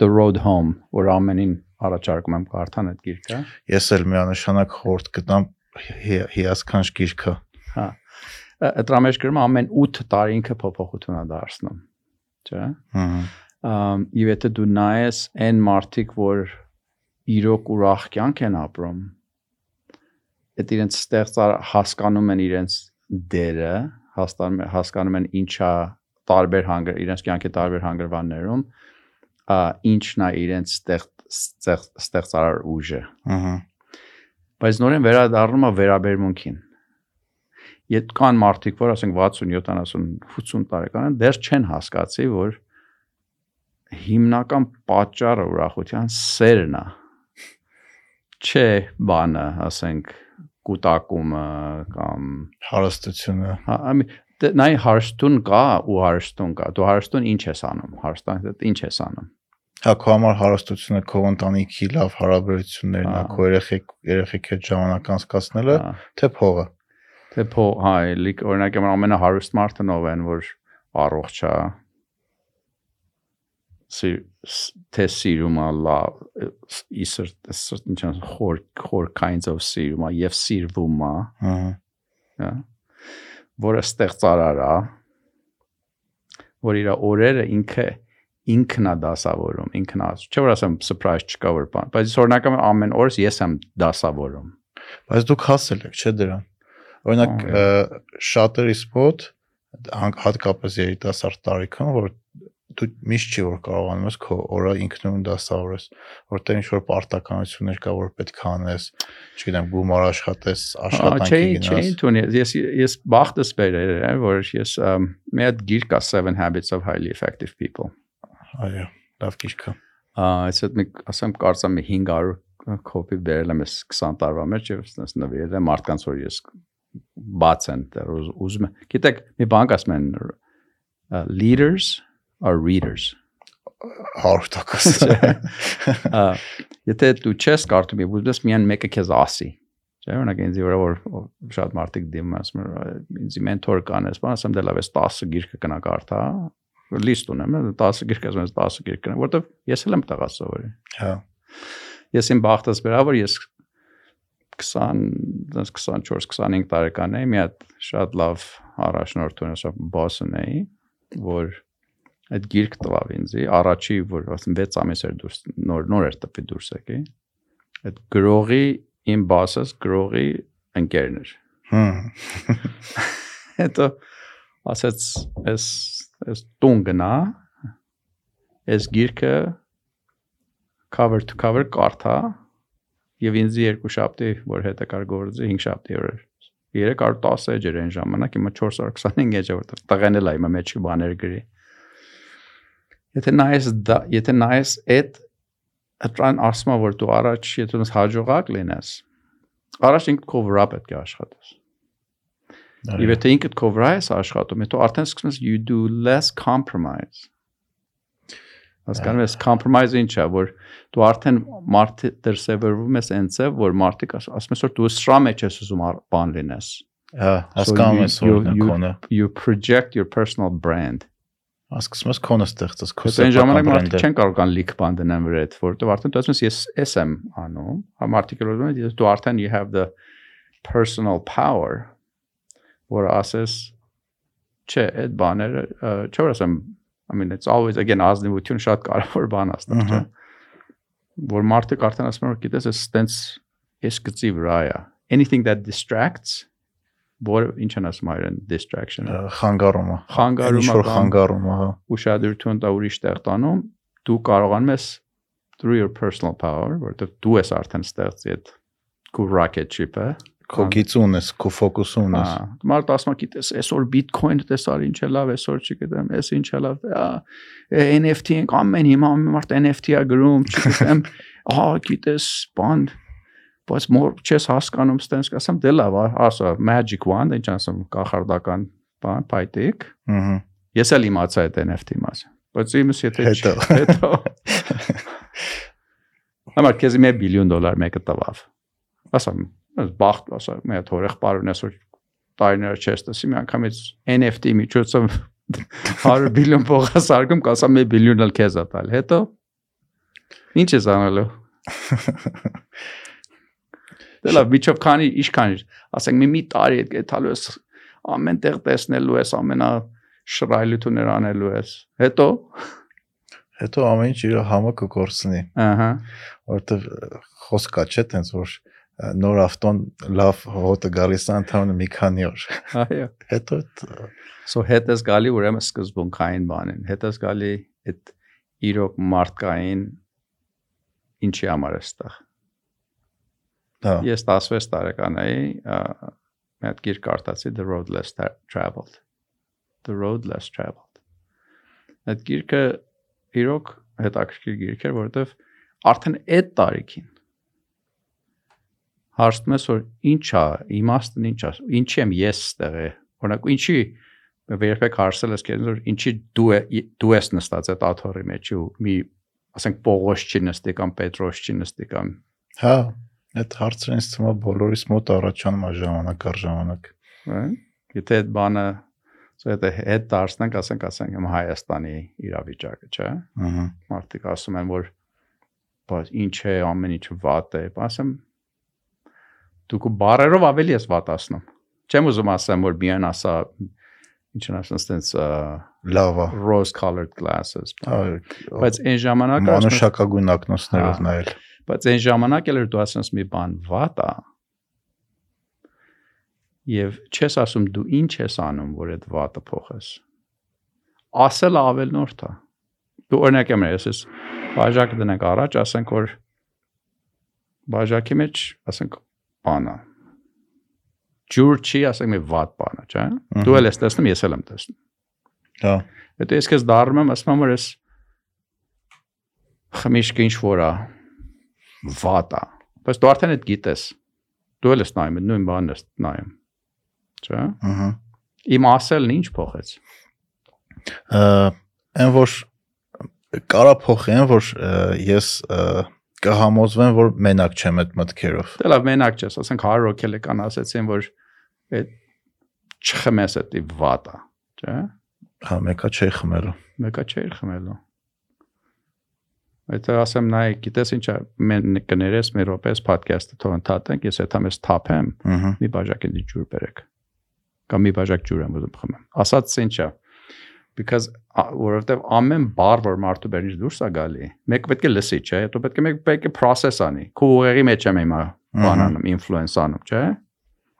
the road home որ ամենին առաջարկում եմ կարդան այդ գիրքը Ես էլ միանշանակ խորտ գտամ հի- հիասքանչ գիրքը։ հա Ա, այդ ռամեջ գրում ամեն 8 տարի ինքը փոփոխություն է դարձնում չէ՞ Ամ, եւ եթե դու նայես այն մարդիկ, որ իրոք ուրախ կյանք են ապրում, այդ իրենց ստեղծար հասկանում են իրենց դերը, են հասկանում են ինչա տարբեր հանգր իրենց կյանքի տարբեր հանգրվաններում, ինչն է իրենց ստեղ ստեղ- ստեղծարար ուժը։ Ահա։ Բայց նորեն վերադառնում է վերաբերմունքին։ Ետ կան մարդիկ, որ ասենք 60, 70, 80 տարեկան են, դեռ չեն հասկացի, որ հիմնական պատճառը ուրախության սերն է։ Չէ, բանը, ասենք, կուտակումը կամ Հարստությունը։ հա, դե նայ հարստուն կա ու հարստուն կա։ Դու հարստուն ինչ ես անում։ Հարստան հետ ինչ ես անում։ Հա քո համար հարստությունը քո ընտանիքի լավ հարաբերություններն է, Ահա։ քո երեխեք երեխեք հետ ժամանակ անցկացնելը, Հա, թե փողը։ Թե փո, հա, լիք օրինակ եմ ամենահարուստ մարդը ով են, որ առողջ է։ Սի թե սիրում է լավ, իսր ինչ ասեմ, խոր խոր kinds of սիրում է եւ սիրվում է, Ահա։ հա, որը ստեղծարար է, որ իր օրերը ինքը ինքն է դասավորում, ինքն է, չէ՞ որ ասեմ surprise չկա որ բան, բայց օրինակում ամեն օրս ես եմ դասավորում։ Բայց դուք հասել եք, չէ՞ դրան։ Օրինակ շատերիս մոտ հատ- հատկապես երիտասարդ տարիքում, որ դու միշտ չի որ կարողանում ես քո օրը ինքնուրույն դասավորես, որտեղ ինչ որ պարտականություններ կա, որ պետք է անես, չգիտեմ, գումար աշխատես, աշխատանքի գնաս։ Չէ, չէ, տունի, ես ես բախտս բերել եմ, որ ես մի հատ գիրք կա 7 habits of highly effective people։ Այո, լավ գիրք է։ Այսինքն մի ասեմ կարծեմ 500 կոպի բերել եմ 20 տարվա մեջ եւ նվիրել եմ մարդկանց որ ես բաց են ուզում Գիտեք, մի բան ասում են leaders are readers 100% Եթե դու չես կարդում եւ ուզում ես միայն մեկը քեզ ասի Չէ՞ օրինակ ինձ վրա որ շատ մարդիկ դիմում ասում են ինձ մենթոր կան ես բան ասեմ դե լավ ես 10 գիրքը կնա կարդա լիստ ունեմ 10 գիրք ասում ես 10 գիրք կնա որովհետեւ ես էլ եմ տղա սովորի հա ես իմ բախտս վրա որ ես 20 24-25 տարեկան էի մի հատ շատ լավ առաջնորդ ունեցա բոսն էի որ այդ գիրք տվավ ինձի առաջի որ ասեմ 6 ամիս էր դուրս նոր նոր էր տպի դուրս եկի այդ գրողի իմ բասս գրողի ընկերն էր հմ հետո ասաց էս էս տուն գնա էս գիրքը cover to cover կարդա եւ ինձ երկու շաբթի որ հետը կար գործի 5 շաբթի էր 310 էջ էր այն ժամանակ հիմա 425 էջ է որտեղ տղեն էլ է հիմա մեջ բաներ գրի Եթե նայես եթե նայես այդ հտրան ասում որ դու առաջ եթե դու հաջողակ լինես առաջ ինքդ cover-up պետք է աշխատես Եվ եթե ինքդ cover-up ես աշխատում, հետո արդեն սկսում ես you do less compromise Հասկանում ես compromise ինչ է, որ դու արդեն մարդը դրսևորվում ես այնցև, որ մարդիկ ասում են որ դու սրա մեջ ես ուզում բան լինես։ Հա, հասկանում ես որ կոնը։ You project your personal brand. Ասկսում ես քոնը ստեղծես քո սեփական բրենդը։ Այն ժամանակ մարդիկ չեն կարող կան լիք բան դնեն վրա այդ, որովհետև արդեն դու ասում ես ես էս եմ անում, հա մարդիկ որ ասում են դու արդեն you have the personal power որ ասես չէ, այդ բաները չէ որ ասեմ I mean it's always again ազնիվություն շատ կարևոր բան է ստեղ, չէ։ Որ մարդիկ արդեն ասում են որ գիտես, էս stance էս գծի վրա է։ Anything that distracts որ ինչ են ասում այրեն distraction խանգարումը խանգարումը ինչ որ խանգարումը հա ուշադրություն տա ուրիշ տեղ տանում դու կարողանում ես through your personal power որովհետև դու ես արդեն ստեղծի այդ rocket ship-ը քո գիծուն ես, քո ֆոկուսուն ես։ Մարդ ասում է, գիտես, այսօր Bitcoin-ը տեսար ինչ է լավ, այսօր չգիտեմ, այս ինչ է լավ։ NFT-ն ամեն հիմա մարդ NFT-ա գրում, չգիտեմ, ահա գիտես, բան բայց մոր չես հասկանում ստենց ասեմ դե լավ ասա magic wand ինչ ասեմ կախարդական բան փայտիկ ըհը ես էլ իմացա այդ NFT մասը բայց իմս եթե հետո հետո համար քեզ մի բիլիոն դոլար մեկը տվավ ասամ բախտ ասա մի հատ հորեղ բարուն այսօր տարիներ չես տեսի մի անգամից NFT միջոցով 100 բիլիոն փողաս արգում կասամ մի բիլիոն էլ քեզ ա տալ հետո ինչ ես անելու Դե լավ, միջով քանի ինչքան էր, ասենք մի մի տարի այդ գետալու ես ամեն տեղ տեսնելու ես, ամենա շռայլություններ անելու ես։ Հետո հետո ամեն ինչ իր համը կկորցնի։ Ահա։ Որովհետև խոսք կա չէ, տենց որ նոր ավտոն լավ հոտը գալիս է ընդհանուր մի քանի օր։ Այո։ Հետո so հետ ես գալի ուրեմն սկզբունքային բանին։ Հետ ես գալի այդ իրոք մարդկային ինչի համար է ստեղ Հա։ Ես 16 տարեկան էի, մի հատ գիրք կարդացի The Road Less Traveled։ The Road Less Traveled։ Այդ գիրքը իրոք հետաքրքիր գիրք էր, որովհետև արդեն այդ տարիքին հարցնում ես որ ինչա, իմաստն ինչա, ինչի եմ ես ստեղը։ Օրինակ ինչի երբեք հարցել ես քեզ որ ինչի դու դու ես նստած այդ աթոռի մեջ ու մի ասենք Պողոս չի նստի կամ Պետրոս չի նստի կամ Հա Այդ հարցը ինձ թվում է բոլորիս մոտ առաջանում է ժամանակ առ ժամանակ։ Հա։ Եթե այդ բանը եթե հետ դարձնենք, ասենք, ասենք իմ Հայաստանի իրավիճակը, չէ՞։ Ահա։ Մարդիկ ասում են, որ բայց ինչ է, ամեն ինչ վատ է, ասեմ դուք բարերով ավելի ես վատացնում։ Չեմ ուզում ասեմ, որ միայն ասա ինչ են ասում, ստենց լավա rose colored glasses։ Բայց այն ժամանակ անուշակագույն ակնոցներով նայել։ Բայց այն ժամանակ էլ դու ասես մի բան վատ է։ Եվ չես ասում դու ինչ ես անում, որ այդ վատը փոխես։ Ասել ավել նորդ է։ դու օրինակ եմ ես բաժակը դնենք առաջ, ասենք որ բաժակի մեջ, ասենք բանա ջուր չի, ասենք մի վատ բան է, չէ՞։ Դու էլ ես տեսնում, ես էլ եմ տեսնում։ Հա։ Հետո ես քեզ դառնում եմ, ասում եմ որ ես խմիշկը ինչ որ է վատ է։ Բայց դու արդեն այդ գիտես։ Դու էլ ես նայում, նույն բանն ես նայում։ Չէ՞։ Ահա։ Իմ ասելն ինչ փոխեց։ Այն որ կարա փոխի, այն որ ես կհամոզվեմ, որ մենակ չեմ այդ մտքերով։ Դե լավ, մենակ չես, ասենք 100 հոգել կան ասեցին, որ այդ չխմես էդի վատա, չէ՞։ Հա, մեկա չի խմելու։ Մեկա չի խմելու։ Այդ ասեմ նայ, գիտես ինչա, մեն կներես մի րոպես podcast-ը թող ընդհատենք, ես եթե մեզ թափեմ, մի բաժակ էլի ջուր բերեք։ Կամ մի բաժակ ջուր եմ ուզում խմեմ։ Ասած ինչա, because որովհետև ամեն բառ որ մարդու բերից դուրս է գալի մեկ պետք է լսի չէ հետո պետք է մեկ պետք է process անի քո ուղեղի մեջ եմ հիմա բանանում influence անում չէ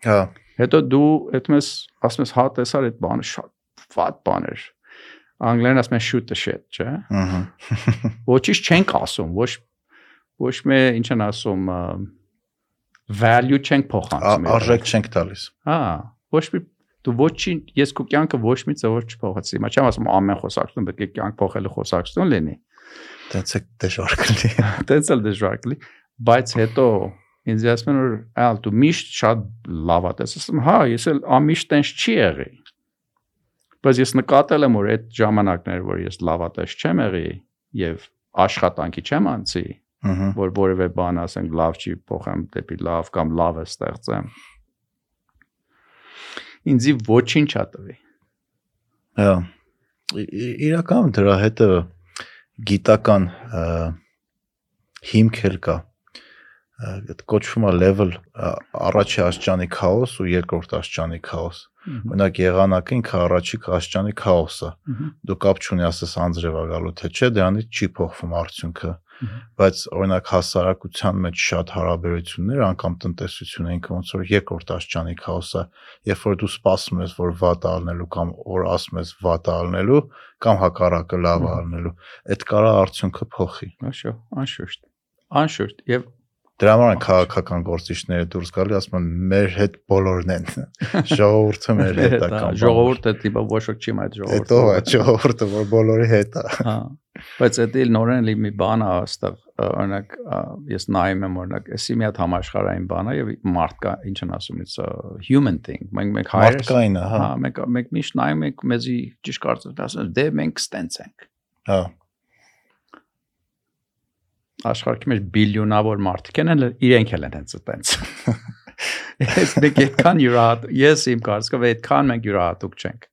հա հետո դու այդպես ասում ես հա տեսար այդ բանը շատ վատ բան էր անգլերեն ասում են shoot the shit չէ ահա ոչինչ չենք ասում ոչ ոչ մե ինչ են ասում value չենք փոխանցում արժեք չենք տալիս հա ոչ մի դու ոչինչ ես քո կյանքը ոչ մի ծավալ չփոխեցի։ Հիմա չեմ ասում ամեն խոսակցություն պետք է կյանք փոխելու խոսակցություն լինի։ Տենց է դժվար կլինի։ Տենց էլ դժվար կլինի, բայց հետո ինձ ասում են որ այլ դու միշտ շատ լավ ես։ Ասում հա, ես էլ ամիշտ տենց չի եղի։ Բայց ես նկատել եմ որ այդ ժամանակներ որ ես լավատես չեմ եղի եւ աշխատանքի չեմ անցի, որ որևէ բան ասենք լավ չի փոխեմ դեպի լավ կամ լավը ստեղծեմ ինձի ոչինչ ատվի։ Հա։ Իրական դրա հետը գիտական հիմքեր կա այդ կոչվում է level առաջի աստիճանի քաոս ու երկրորդ աստիճանի քաոս։ Օրինակ եղանակը ինքը առաջի աստիճանի քաոսը։ Դու կապ չունի ասես անձրև աղալու թե չէ, դրանից չի փոխվում արդյունքը բայց օրինակ հասարակության մեջ շատ հարաբերություններ անգամ տնտեսությունը ինքը ոնց որ երկրորդ աշճանի քաոսը երբ որ դու սպասում ես որ վատ ալնելու կամ որ ասում ես վատ ալնելու կամ հակառակը լավ ալնելու այդ կարա արդյունքը փոխի աշո անշուշտ անշուշտ եւ Դրա համար են քաղաքական գործիչները դուրս գալի, ասում են մեր հետ բոլորն են։ Ժողովուրդը մեր հետ է կամ ժողովուրդը տիպը ոչ ոք չի մայթ ժողովուրդը։ Հետո է ժողովուրդը, որ բոլորի հետ է։ Հա։ Բայց դա էլ նորեն լի մի բան է, այստեղ օրինակ ես նայում եմ օրինակ, էսի մի հատ համաշխարհային բան է եւ մարդ կա, ինչ են ասում, it's a human thing։ Մենք մենք հայերս մարդկային է, հա։ Հա, մենք մենք միշտ նայում ենք մեզի ճիշտ կարծես ասում, դե մենք ստենց ենք։ Հա աշխարհի մեջ բիլիոնավոր մարդիկ են, իրենք էլ են հենց այդպես։ Ես մենք այդքան յուրահատ, ես իմ կարծիքով այդքան մենք յուրահատուկ չենք։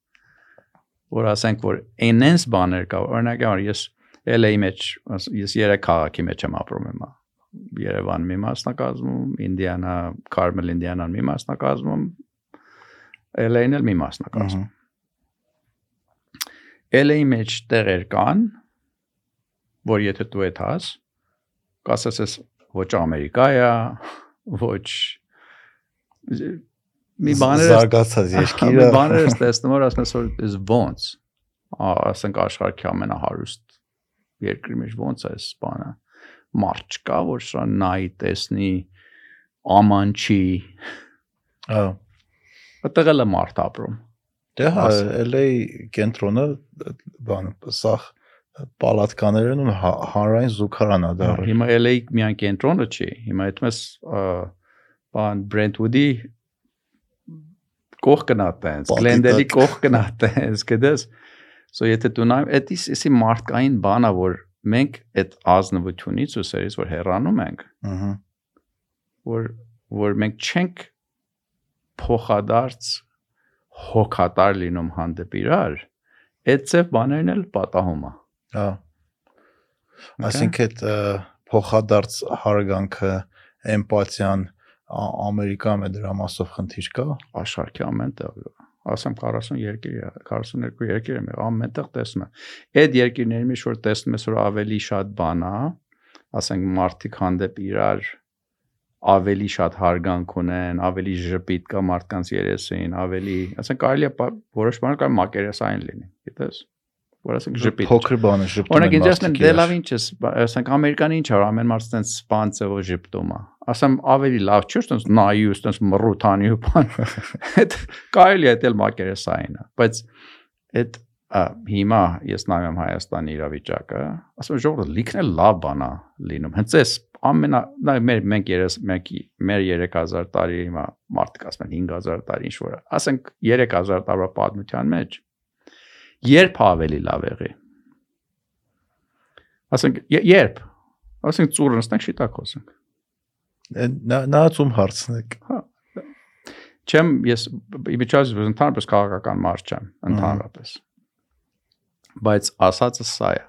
Որ ասենք որ այնենց բաներ կա, օրինակ ես LA-ի մեջ, ես երեք քաղաքի մեջ եմ ապրում հիմա։ Երևան մի մասնակազմում, Ինդիանա, Carmel, Ինդիանան մի մասնակազմում, LA-ն էլ մի մասնակազմում։ LA-ի մեջ տեղեր կան, որ եթե դու այդ հաս, կասես ես ոչ Ամերիկա է, ոչ մի բաներ զարգացած երկիրը։ Մի բաներ ես տեսնում որ ասես որ is ոնց ասենք աշխարհի ամենահարուստ երկրի մեջ ոնց է այս բանը մարդ չկա որ սա նայի տեսնի ամանչի հա այդտեղ էլ է մարդ ապրում դե հա LA կենտրոնը բան սախ պալատկաներն ու հա, հանրային զուգարանա դա։ Հիմա LA միայն կենտրոնը չի, հիմա այդպես բան Brentwood-ի կողքն ատենց, Glendale-ի կողքն ատենց, գիտես։ So եթե դու նայում, դա էսի մարդկային բանա, որ մենք այդ ազնվությունից ու սերից որ հեռանում ենք։ Ահա։ Որ որ մենք չենք փոխադարձ հոգատար լինում հանդեպ իրար, այդ ծև բաներն էլ պատահում է։ Հա։ Այսինքն այդ փոխադարձ հարգանքը, էմպաթիան Ամերիկայում է դրա մասով խնդիր կա աշխարհի ամեն տեղ ասեմ 40 երկիր 42 երկիր եմ ամենտեղ տեսնում եմ այդ երկիրների մեջ որ տեսնում ես որ ավելի շատ բան է ասենք մարդիկ հանդեպ իրար ավելի շատ հարգանք ունեն, ավելի ժպիտ կա մարդկանց երեսին, ավելի, ասենք կարելի է որոշ բաներ կարող մակերեսային լինի, գիտես։ որ ասենք ժպիտ։ Փոքր բանը ժպտում Օրինակ ինձ ասեն դե լավ ինչ ես, ասենք ամերիկան ինչ ա, ամեն մարդ տենց սպան ծավո ժպտում է։ Ասեմ ավելի լավ չէ, տենց նայի ու տենց մռութանի ու բան։ Այդ կարելի է դել մակերեսային է, բայց այդ հիմա ես նայում Հայաստանի իրավիճակը, ասում եմ ժողովուրդ լիքն է լավ բանա լինում։ Հենց էս ամենա նա մեր մենք երես մենք մեր 3000 տարի հիմա մարդիկ ասում են 5000 տարի ինչ որ ասենք 3000 տարվա պատմության մեջ երբ ավելի լավ եղի ասենք երբ ասենք ծուրը նստենք շիտակ խոսենք նա նա ծում հարցնեք հա չեմ ես իբիճած ընդհանրապես քաղաքական մարդ չեմ ընդհանրապես բայց ասածը սա է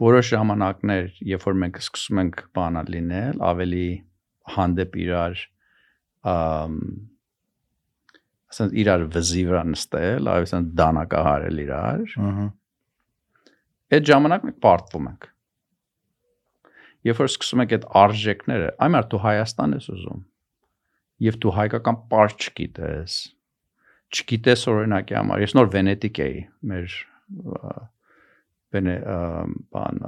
որոշ ժամանակներ, երբ որ մենք սկսում ենք բանալ լինել, ավելի հանդեպ իրար ըմ ասած իրար վզի վրա նստել, այսինքն դանակահարել իրար։ Ահա։ Այդ ժամանակ մենք պարտվում ենք։ Երբ որ սկսում ենք այդ արժեքները, այմար դու Հայաստան ես ուզում, եւ դու հայկական պարտ չգիտես, չգիտես օրինակի համար, ես նոր Վենետիկ էի, մեր բենե բան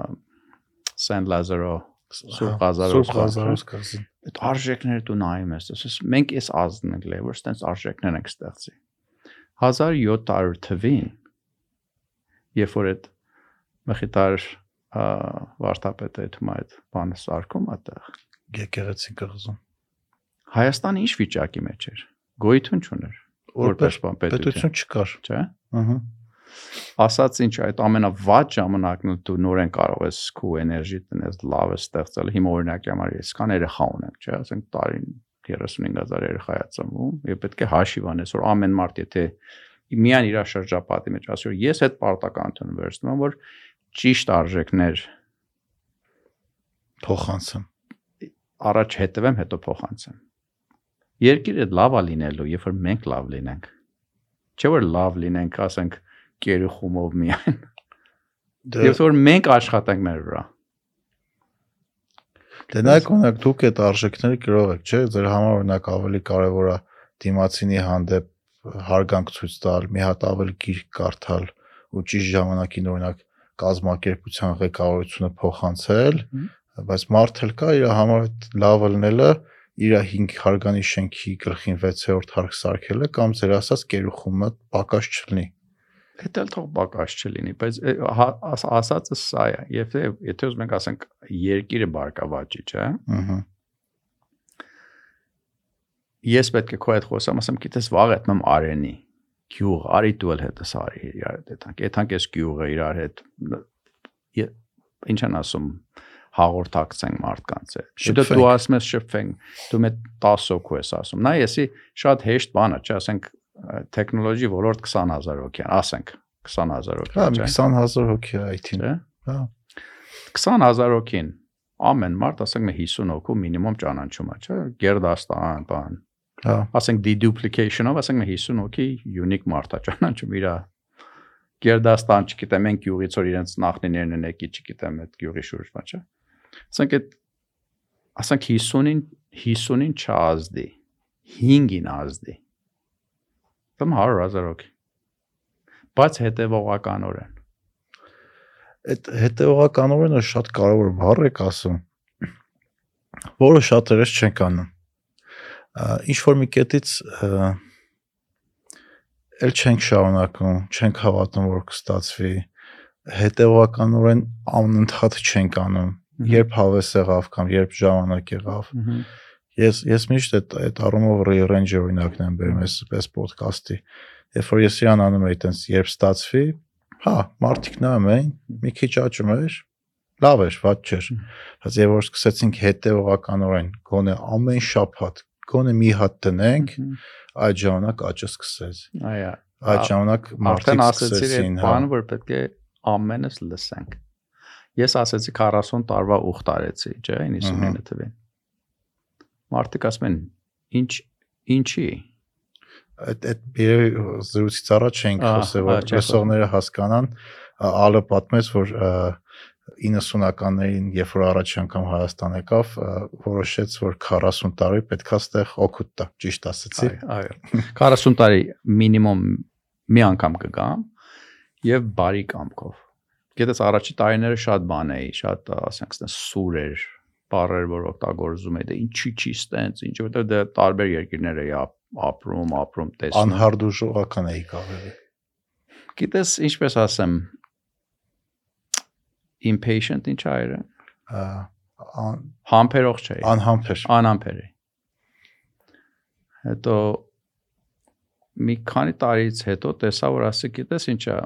Սան Լազարո Սուրբ Ղազարոս Ղազարոս կասին։ Այդ արժեքները դու նայում ես, ասես մենք էս ազգն ենք լեվեր, ստենց արժեքներ ենք ստեղծի։ 1700 թվին երբ որ այդ մխիտար վարտապետը այդ այդ բանը սարքում այդտեղ եկեղեցի կղզում Հայաստանը ինչ վիճակի մեջ էր գոյություն չուներ որպես պետություն չկար չէ ըհը ասած ինչ այդ ամենավատ ժամանակն դու նորեն կարող ես քո էներգի տնես լավը ստեղծել հիմա օրինակի համար ես կան երեխա ունեմ չէ ասենք տարին 35000 երեխա է ծնվում եւ պետք է հաշիվ անես որ ամեն մարդ եթե միան իր շրջապատի մեջ ասի որ ես այդ պարտականություն վերցնում եմ որ ճիշտ արժեքներ փոխանցեմ առաջ հետևեմ հետո փոխանցեմ երկիրը լավա լինելու երբ որ մենք լավ լինենք չէ որ լավ լինենք ասենք կերուխումով միայն։ Դե Եվ որ մենք աշխատենք մեր վրա։ Դե նայեք օրինակ դուք այդ արժեքները գրող եք, չէ՞, ձեր համար օրինակ ավելի կարևոր է դիմացինի հանդեպ հարգանք ցույց տալ, մի հատ ավելի գիրք կարդալ ու ճիշտ ժամանակին օրինակ կազմակերպության ղեկավարությունը փոխանցել, բայց մարդ էլ կա իր համար լավը լինելը իր 5 հարգանի շենքի գլխին 6-րդ հարկ սարքելը կամ ձեր ասած կերուխումը պակաս չլինի Դա թող բակաշ չլինի, բայց հա, ասածը սա է։ Եթե եթե ուզում ենք ասենք երկիրը բարգավաճի, չէ՞։ Ահա։ Ես պետք է քո հետ խոսամ, ասեմ, գիտես վաղ ետնամ արենի գյուղ, արի դու էլ հետս արի իրար հետ եթանք։ Եթանք ես գյուղը իրար հետ ինչ են ասում հաղորդակցենք մարդկանց հետ։ Շուտով դու ասում ես շփվենք, դու մեծ 10 հոգու ես ասում։ Նա եսի շատ հեշտ բան է, չէ, ասենք տեխնոլոջի ոլորտ 20000 հոգի են, ասենք 20000 հոգի, Հա, 20000 հոգի IT-ն։ Հա։ 20000 հոգին ամեն մարդ ասենք մի 50 հոգու մինիմում ճանաչում է, չէ՞։ Գերդաստան, բան։ Հա։ Ասենք deduplication-ով ասենք մի 50 հոգի unique մարդ է ճանաչում իրա Գերդաստան, չգիտեմ, են գյուղից որ իրենց նախնիներն են եկի, չգիտեմ, այդ գյուղի շուրջը, չէ՞։ Ասենք այդ ասենք 50-ին 50-ին չազդի 5-ին ազդի Կամ 100.000 հոգի։ Բայց հետևողականորեն։ Այդ հետևողականորենը շատ կարևոր բառ եք ասում, որը շատերս չեն անում։ Ինչ որ մի կետից էլ չենք շարունակում, չենք հավատում, որ կստացվի, հետևողականորեն անընդհատ չենք անում, երբ հավես եղավ կամ երբ ժամանակ եղավ։ Ահա Ես ես միշտ այդ այդ առումով rearrange օրինակն եմ բերում այս այս ոդկասթի։ Երբ որ ես իրան անում եի տենց երբ ստացվի, հա, մարդիկ նայում էին, մի քիչ աճում էր, լավ էր, ված չէր։ Բայց երբ որ սկսեցինք հետեւողականորեն գոնե ամեն շաբաթ գոնե մի հատ տնենք, այդ ժամանակ աճը սկսեց։ Այո։ Այդ ժամանակ մարդիկ սկսեցին, հա։ Բան որ պետք է ամենս լսենք։ Ես ասեցի 40 տարվա ուխ տարեցի, չէ, 99 թվին մարդիկ ասում են ինչ ինչի այդ այդ զրույցից առաջ էինք խոսել որ լսողները հասկանան ալը պատմեց որ 90-ականներին երբ որ առաջ անգամ Հայաստան եկավ որոշեց որ 40 տարի պետքա ստեղ օգուտ տա ճիշտ ասեցի այո 40 տարի մինիմում մի անգամ կգամ եւ բարի կամքով։ Գիտես առաջի տարիները շատ բան էի, շատ ասենք այդպես սուր էր, բառեր, որ օգտագործում էի, դե ինչի չի ստենց, ինչ որտեղ դե տարբեր երկիրներ էի ապրում, ապրում, տեսնում։ Անհարդուժողական էի կավերի։ Գիտես, ինչպես ասեմ, impatient ինչ այրը։ Համբերող չէի։ Անհամբեր։ Անհամբեր էի։ Հետո մի քանի տարից հետո տեսա որ ասի գիտես ինչա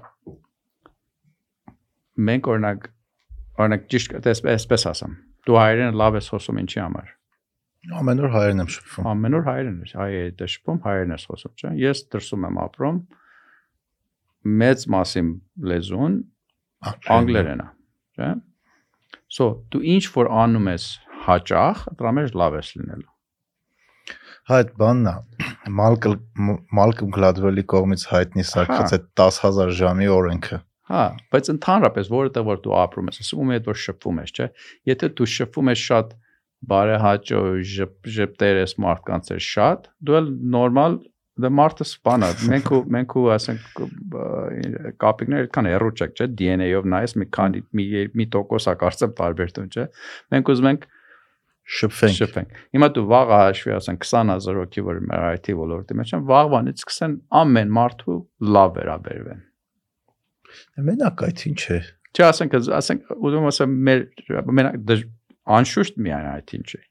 մենք օրինակ օրինակ ճիշտ այսպես ասեմ դու հայերեն լավ ես խոսում ինչի համար ամեն օր հայերեն եմ շփվում ամեն օր հայերեն ես հայ է շփվում հայերեն ես խոսում չէ ես դրսում եմ ապրում մեծ մասին լեզուն անգլերեն է չէ so դու ինչ որ անում ես հաճախ դրա մեջ լավ ես լինելու Հա այդ բանն է Մալկոմ Մալկոմ Գլադվելի կողմից հայտնի սարքած այդ 10000 ժամի օրենքը։ Հա, բայց ընդհանրապես որովհետեւ որ դու ապրում ես, ում հետ որ շփվում ես, չէ։ Եթե դու շփվում ես շատ բարեհաճո ժպտեր ես մարդկանց հետ շատ, դու էլ նորմալ դե մարդը սպանա։ Մենք ու մենք ու ասենք կապիկներ այդքան հեռու չեք, չէ։ DNA-ով նայես մի քանի մի մի տոկոսա կարծեմ տարբեր տուն, չէ։ Մենք ուզում ենք շփվենք։ Շփվենք։ Հիմա դու վաղը հաշվի ասեն 20000 հոգի որ մեր IT ոլորտի մեջ են, վաղվանից սկսեն ամեն մարդու լավ վերաբերվեն։ Մենակ այդ ինչ է։ Չէ, ասենք, ասենք, ուզում ասեմ մեր մենակ անշուշտ միայն այդ ինչ է։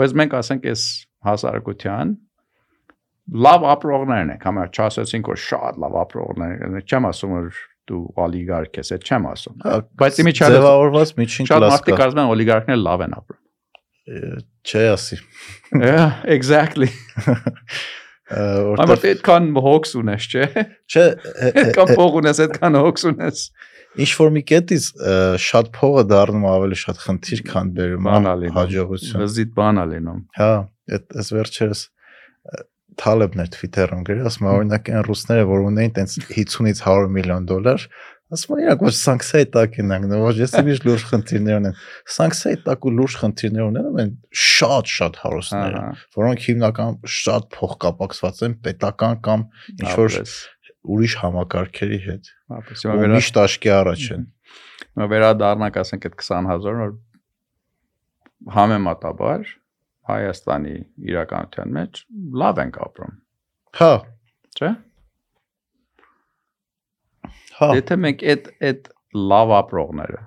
Բայց մենք ասենք այս հասարակության լավ ապրողներն են, համա չասեցինք որ շատ լավ ապրողներ են, չեմ ասում որ դու օլիգարք ես, այդ չեմ ասում։ հա, Բայց իմիջիայլը ձևավորված միջին կլաս կա։ Շատ մարդիկ կարծում են օլիգարքները լավ են ապրում չէ ասի։ Yeah, exactly։ Որտեղ այդքան հոգս ունես, չէ։ Չէ, այդքան փող ունես, այդքան հոգս ունես։ Ինչ որ մի կետից շատ փողը դառնում ավելի շատ խնդիր, քան բերում հաջողություն։ Զիտ բան է լինում։ Հա, այդ այս վերջերս Թալեբն էր Twitter-ում գրել, ասում օրինակ այն ռուսները, որ ունեին տենց 50-ից 100 միլիոն դոլար, Ասում են իրանք ոչ սանկցիայի տակ են անգնում, ոչ ես իմիջ լուրջ խնդիրներ ունեն։ Սանկցիայի տակ ու լուրջ խնդիրներ ունեն են շատ շատ հարուստներ, որոնք հիմնականում շատ փող կապակցված են պետական կամ ինչ որ ուրիշ համակարգերի հետ։ Ու միշտ աշկի առաջ են։ Հիմա վերադառնանք ասենք այդ 20000 որ համեմատաբար Հայաստանի իրականության մեջ լավ ենք ապրում։ Հա, չէ՞ Եթե մենք այդ այդ լավ ապրողները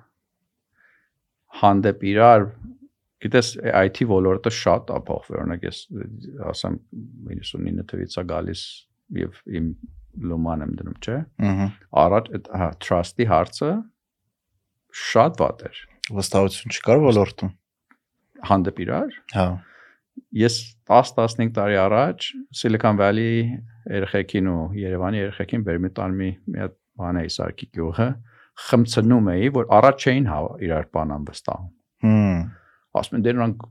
հանդեպ իրար գիտես IT ոլորտը շատ է փոխվել օրինակ ես ասեմ 99 թվից է գալիս եւ իմ լոման եմ դնում չէ ըհը առաջ հա trust-ի հարցը շատ վատ էր վստահություն չկար ոլորտում հանդեպ իրար հա ես 10-15 տարի առաջ Silicon Valley երեխեքին ու Երևանի երեխեքին բերմի տան մի մի հատ բան էի սարքի գյուղը խմցնում էի որ առաջ չէին հա իրար բանան վստահում հմ ասում են դե նրանք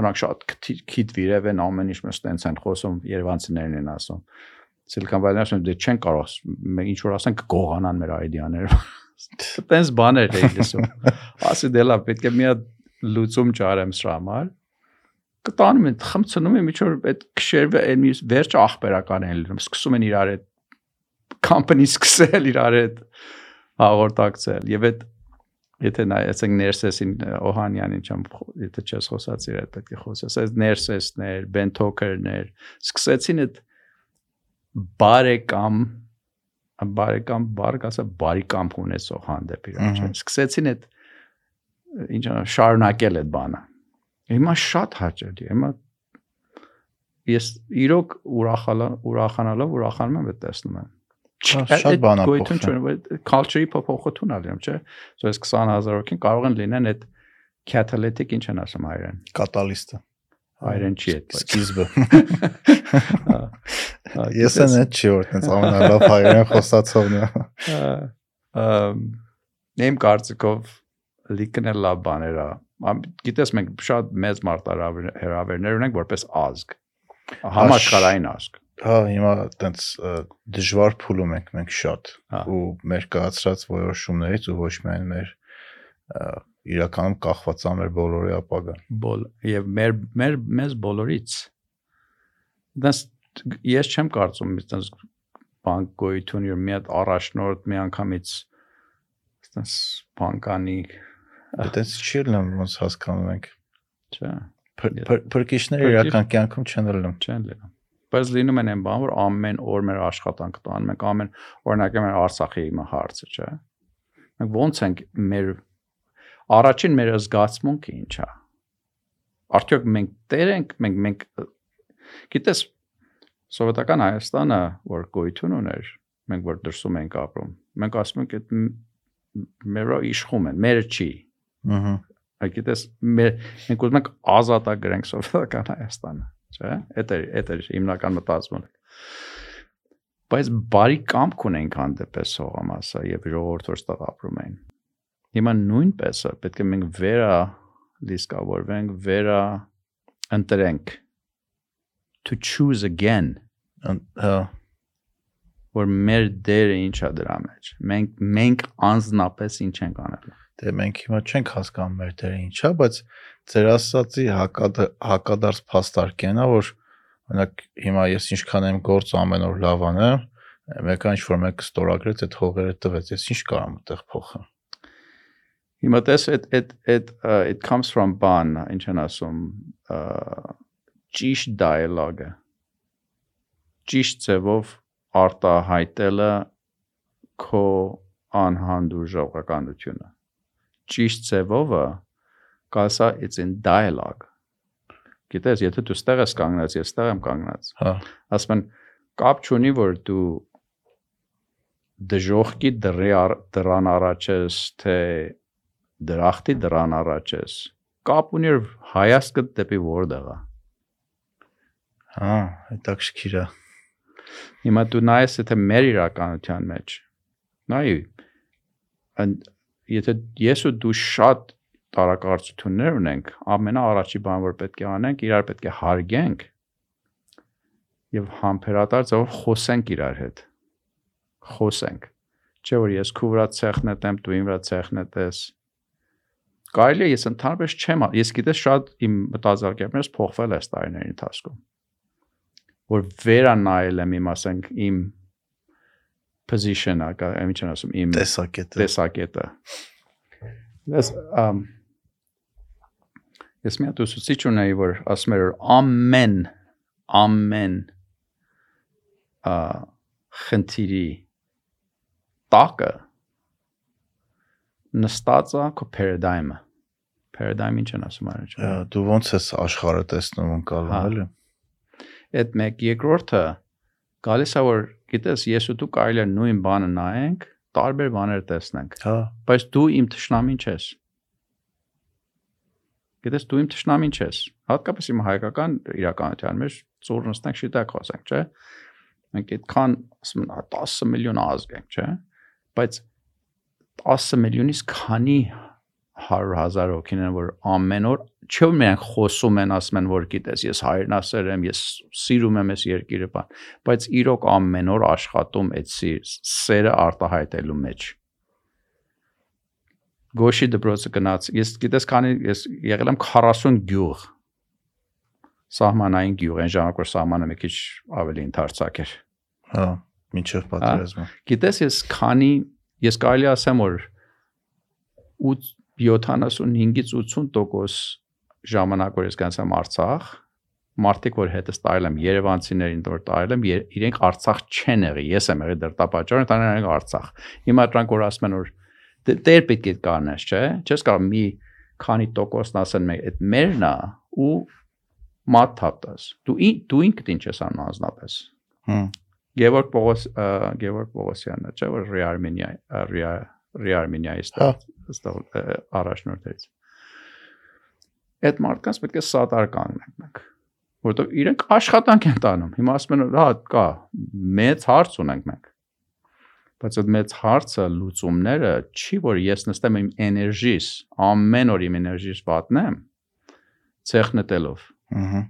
նրանք շատ քիթ վիրև են ամեն ինչ մեզ տենց են խոսում Երևանցիներն են ասում Silicon Valley-ն ասում դե չեն կարող ինչ որ ասենք կգողանան մեր այդիաները տենց բաներ էի լսում ասի դե լավ պետք է մի հատ լուծում ճարեմ սրա համար կտանում են խմցնում են միջոր այդ քշերվը այն վերջ ախպերական են լինում սկսում են իրար այդ company սկսել իրար հետ հաղորդակցել եւ այդ եթե նայեցեք ներսեսին Օհանյանին չեմ եթե չես խոսած իր հետ պետք է խոսես այս ներսեսներ բենթոքերներ սկսեցին այդ բարեկամ բարեկամ բառ կասա բարեկամ ունեցող հանդեպ իրար չէ սկսեցին այդ ինչ շարունակել այդ բանը հիմա շատ հաճելի հիմա ես իրոք ուրախանալով ուրախանում եմ այդ տեսնում եմ շատ բան է փոխվում։ Culture-ի փոփոխություն ալիում, չէ։ So այս 20000 հոգին կարող են լինեն այդ catalytic ինչ են ասում հայերեն։ Կատալիստը։ Հայերեն չի այդ, սկիզբը։ Ես են այդ չի որ տենց ամենալավ հայերեն խոսացողն է։ Ամ նեմ կարծիքով լիքնել լավ բաներ է։ Գիտես մենք շատ մեծ մարտահրավերներ ունենք որպես ազգ։ Համաշխարհային ազգ Հա, հիմա տենց դժվար փուլում ենք մենք շատ ու մեր կայացրած որոշումներից ու ոչ միայն մեր իրականում կախված է մեր բոլորի ապագան։ Բոլ եւ մեր մեր մեզ բոլորից։ Դες ես չեմ կարծում, տենց բանկ գոյություն իր մի հատ առաջնորդ մի անգամից այդպես բանկանի Այդպես չի լինում ոնց հասկանում ենք։ չէ Փրկիչները իրական կյանքում չեն լինում։ չեն լինում բայց լինում են այն բան որ ամեն օր մեր աշխատանքը տան մենք ամեն օրինակ մեր Արցախի իմ հարցը չէ մենք ոնց ենք մեր առաջին մեր զգացմունքը ինչ է արդյոք մենք տեր ենք մենք մենք գիտես սովետական Հայաստանը որ գոյություն ուներ մենք որ դրսում ենք ապրում մենք ասում ենք այդ մերո իշխում են մերը չի ըհը Այգիտես մեր մենք ուզում ենք ազատագրենք սովետական Հայաստանը, չէ՞։ Այդ է այդ է հիմնական մտածումը։ Բայց բարի կամք ունենք հանդեպս հողամասը եւ ժողովուրդ որ ստեղ ապրում են։ Հիմա նույնպես է պետք է մենք վերա լիսկավորվենք, վերա ընտրենք. To choose again. Հա որ մեր դերը ինչա դրա մեջ։ Մենք մենք անznապես ինչ ենք անելու։ Դե մենք հիմա չենք հասկանում մեր դերը ինչա, բայց ձեր ասացի հակադ հակադարձ փաստարկենա, որ օրինակ հիմա ես ինչքան եմ գործ ամեն օր լավ անեմ, մեկը ինչ որ մեկը ստորագրեց այդ հողերը տվեց, ես ինչ կարամ այդտեղ փոխեմ։ Հիմա it it it uh, it comes from ban, ինչ են ասում, ճիշտ dialogue-ը։ Ճիշտ ձևով արտահայտելը քո անհանդուր ժողովականությունը։ Ճիշտ ձևովը կասա it's in dialogue։ Գիտես, եթե դու ստեղ ես կանգնած, ես ստեղ եմ կանգնած։ Հա։ Ասում են կապ չունի որ դու դժողքի դրի դրան առաջ ես, թե դրախտի դրան առաջ ես։ Կապ ունի հայացքը դեպի որտեղ է։ Հա, հետաքրքիր է։ Հիմա դու նայես եթե մեր իրականության մեջ նայ and եթե ես ու դու շատ տարակարծություններ ունենք, ամենաառաջի բան որ պետք է անենք, իրար պետք է հարգենք եւ համբերատար ձևով խոսենք իրար հետ։ Խոսենք։ Չէ որ ես քու վրա ցեխն եմ, դու իմ վրա ցեխն ես։ Կարելի է ես ընդհանրապես չեմ, ես գիտես շատ իմ մտածելակերպերս փոխվել է տարիների ընթացքում որ վերանայել եմ իմ ասենք իմ position-ը, կա ինչ ասում, իմ տեսակետը։ տեսակետը։ Ես ամ ես մի հատ ուսուցիչ ունեի, որ ասում էր ամեն ամեն ա խնդիրի տակը նստած է քո paradigm-ը։ Paradigm ինչ են ասում արջ։ Դու ոնց ես աշխարհը տեսնում ընկալում Հա։ էլի։ Այդ մեկ երկրորդը գալիս է որ գիտես ես ու դու կարելի է նույն բանը նայենք, տարբեր բաներ տեսնենք, Հա։ բայց դու իմ ճշնամին չես։ Գիտես դու իմ ճշնամին չես։ Հատկապես իմ հայկական իրականության մեջ ծուր նստենք շիտակ խոսենք, չէ՞։ Մենք այդքան ասում են 10 միլիոն ազգ ենք, չէ՞։ Բայց 10 միլիոնից քանի 100.000 հոգին են որ ամեն օր չէ՞ որ մենք խոսում են, ասում են որ գիտես, ես հայրենասեր եմ, ես սիրում եմ այս երկիրը, բան, բայց իրոք ամեն օր աշխատում այդ սերը արտահայտելու մեջ։ Գոշի դպրոցը գնաց, ես գիտես քանի ես եղել եմ 40 գյուղ սահմանային գյուղ, այն ժամանակ որ սահմանը մի քիչ ավելի ընդարձակ էր։ Հա, մինչև պատերազմը։ Գիտես ես քանի ես կարելի ասեմ որ 75-ից 80% ժամանակ որ ես գնացամ Արցախ, մարդիկ որ հետս տարել եմ Երևանցիներին որ տարել եմ, իրենք Արցախ չեն եղի, ես եմ եղել դրտապաճառը, տանել են Արցախ։ Հիմա դրանք որ ասում են որ դե- դեր պետք է կանես, չէ՞։ Չես կարող մի քանի տոկոսն ասեն մեկ, այդ մերն է ու մատ թափտես։ Դու դու ինքդ ինչ ես անում անznապես։ Հմ։ Գևորգ Պողոս Գևորգ Պողոսյանն է, չէ՞ որ Ռիարմենիա Ռիարմենիայի Հա։ ստեղ առաջնորդներից։ Այդ մարդկանց պետք է սատար կանգնենք մենք, որովհետև իրենք աշխատանք են տանում։ Հիմա ասում են, հա, կա, մեծ հարց ունենք մենք։ Բայց այդ մեծ հարցը լուծումները չի որ ես նստեմ իմ էներգիս, ամեն օր իմ էներգիս պատնեմ ցեխ նետելով։ Ահա։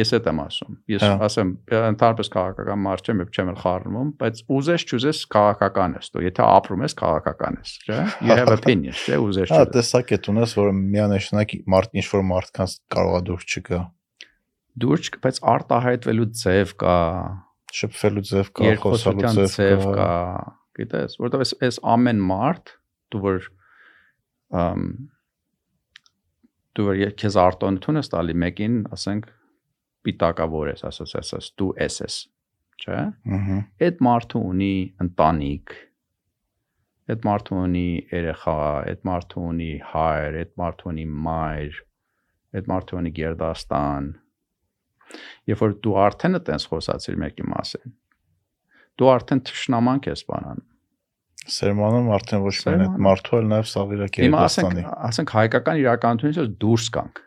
Ես այդ եմ ասում։ Ես Հա։ ասեմ, ընդհանրապես քաղաքական մարդ չեմ, եւ չեմ էլ խառնում, բայց ուզես չուզես քաղաքական ես դու։ Եթե ապրում ես քաղաքական ես, չէ՞։ You have opinion, չէ՞, ուզես Հա, չուզես։ տեսակ է ունես, որ միանշանակ մարդ ինչ որ մարդկանց կարողա դուրս չգա։ դուրս չկա, բայց արտահայտվելու ձև կա, շփվելու ձև կա, խոսալու ձև կա։ գիտես, որովհետև այս այս ամեն մարդ դու որ ըմ դու որ քեզ արտոնություն ես տալի մեկին, ասենք պիտակավոր ես, ասես, ասես, դու ես ես, չէ՞։ Ահա։ Այդ մարդը ունի ընտանիք, այդ մարդը ունի երեխա, այդ մարդը ունի հայր, այդ մարդը ունի մայր, այդ մարդը ունի գերդաստան։ Երբ որ դու արդեն այտենց խոսացիր մեկի մասին, դու արդեն թշնամանք ես բանան։ Սերմանում արդեն ոչ միայն այդ մարդու էլ նաև Սաղիրակի Հիմա ասենք, ասենք հայկական իրականությունից դուրս կանք,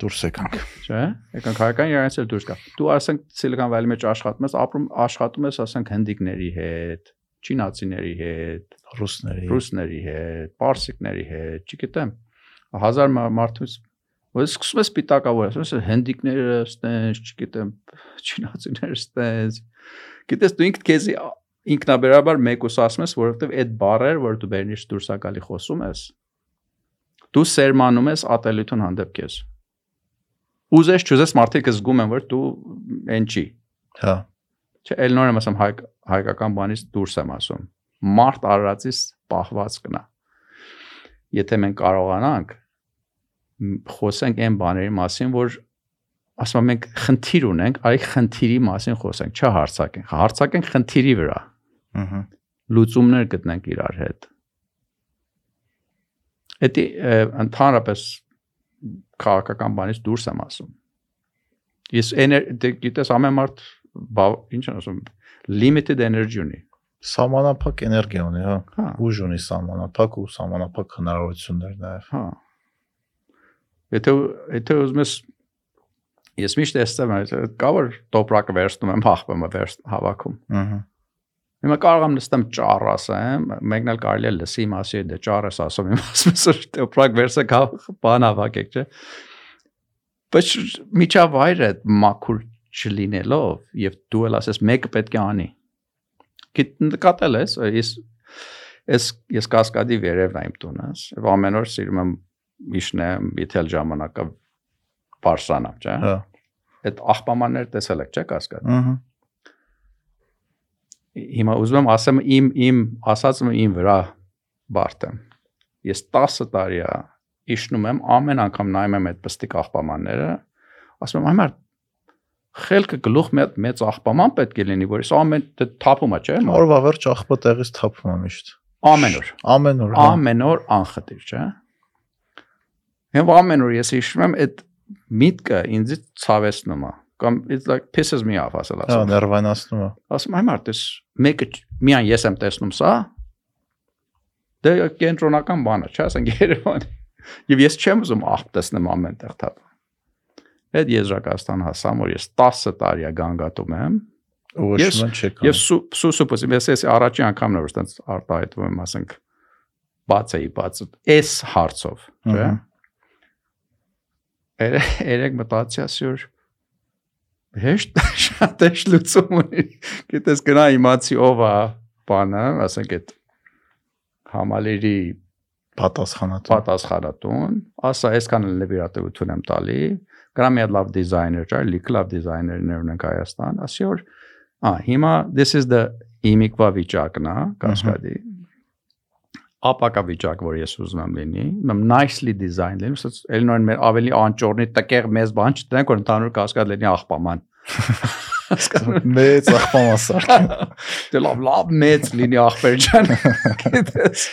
դուրս եկանք։ չէ՞։ Եկանք հայկական իրականությունից դուրս կա։ Դու ասենք Silicon Valley մեջ աշխատում ես, ապրում աշխատում ես ասենք հնդիկների հետ, չինացիների հետ, Ռուսների։ ռուսների հետ, պարսիկների հետ, չգիտեմ, հազար մա- մարդուց որ սկսում ես պիտակավոր, ասում ես հնդիկները ստենց, չգիտեմ, չինացիները ստենց։ Գիտես դու ինքդ քեզ ինքնաբերաբար մեկուս ասում ես, որովհետև այդ բառեր, որ դու բերնիշ դուրս ակալի խոսում ես, դու սերմանում ես ատելություն հանդեպ քեզ։ Ուզես չուզես մարդիկ զգում են, որ դու են չի։ Հա։ Չէ, ել նոր եմ ասում հայ հայկական բանից դուրս եմ ասում։ Մարդ արածից պահված կնա։ Եթե մենք կարողանանք խոսենք այն բաների մասին, որ ասում եմ մենք խնդիր ունենք, այ խնդիրի մասին խոսենք, չհարցակենք։ Հարցակենք խնդիրի վրա, Ահա։ լուծումներ գտնենք իրար հետ։ ը, ընդհանրապես քաղաքական բանից դուրս եմ ասում։ Ես դե գիտես ամեն մարդ ինչ են ասում limited energy ունի։ Սահմանափակ էներգիա ունի, հա։ Հա, Ուժ ունի սահմանափակ ու սահմանափակ հնարավորություններ նաև։ հա։ Եթե եթե ուզում ես ես միշտ էստեմ կա որ տոպրակը վերցնում եմ, հախվում եմ վերց հավաքում։ Ահա։ Հիմա կարող եմ նստեմ ճառ ասեմ, մեկն էլ կարելի է լսի մասի դե ճառ ես ասում, իմ ասում ես որ տոպրակ վերցը կա բան հավաքեք, չէ։ Բայց միջավայրը մաքուր չլինելով եւ դու էլ ասես մեկը պետք է անի։ Գիտկատել ես, ես ես ես կասկադի վերևն եմ տունս, եւ ամեն օր սիրում եմ իշնեմ, իթել ժամանակը բարսանամ, չէ։ Հա։ Այդ աղբամաններ տեսել եք, չէ՞ կասկադ։ Ահա։ հիմա ուզում եմ ասեմ իմ իմ ասածը իմ վրա բարդեմ։ Ես 10 տարի է իշնում եմ ամեն անգամ նայում եմ այդ պստիկ աղբամանները, ասում եմ այմար խելքը գլուխ մեծ մեծ աղբաման պետք է լինի, որ ես ամեն դե թափում է, չէ՞։ Օրվա վերջ աղբը տեղից թափում է միշտ։ Ամեն օր։ Ամեն օր։ հա։ Ամեն օր անխտիր, չէ՞։ Հիմա ամեն օր ես իշնում եմ այդ միտքը ինձ ցավեցնում է կամ it's like pisses me off ասել Հա, ասում։ ներվանացնում է։ ասում եմ արդես մեկը չ- միայն ես եմ տեսնում սա դե կենտրոնական բան է չէ ասենք Երևան եւ ես չեմ ուզում աղբ տեսնեմ ամենտեղ թափ այդ եզրակացան հասամ որ ես 10 տարի է գանգատում եմ ոչ Ես- ման չեք։ եւ սուսուպս ես ես առաջի անգամն որ այդպես արտահայտվում եմ ասենք բաց էի բաց էս հարցով չէ երեք մտածի ասյուր հեշտ շատ էշ լուծում ունի. Գիտես գնա իմացի ով է բանը ասենք այդ համալիրի Պատասխանատու։ պատասխանատուն ասա այսքան էլ նվիրատվություն եմ տալի գնա մի հատ լավ դիզայներ ճար լիք լավ դիզայներներ ունենք Հայաստան ասի որ ա հիմա this is the իմիկվա վիճակն է կասկադի ապակա վիճակ որ ես ուզում եմ լինի մեմ nicely design լինի սա էլնորեն մեր ավելի անճորնի տկեղ մեծ բան չտնենք որ ընդհանուր կասկադ լինի աղբաման Մեծ աղբամ ասար։ դե լավ լավ մեծ լինի աղբեր ջան գիտես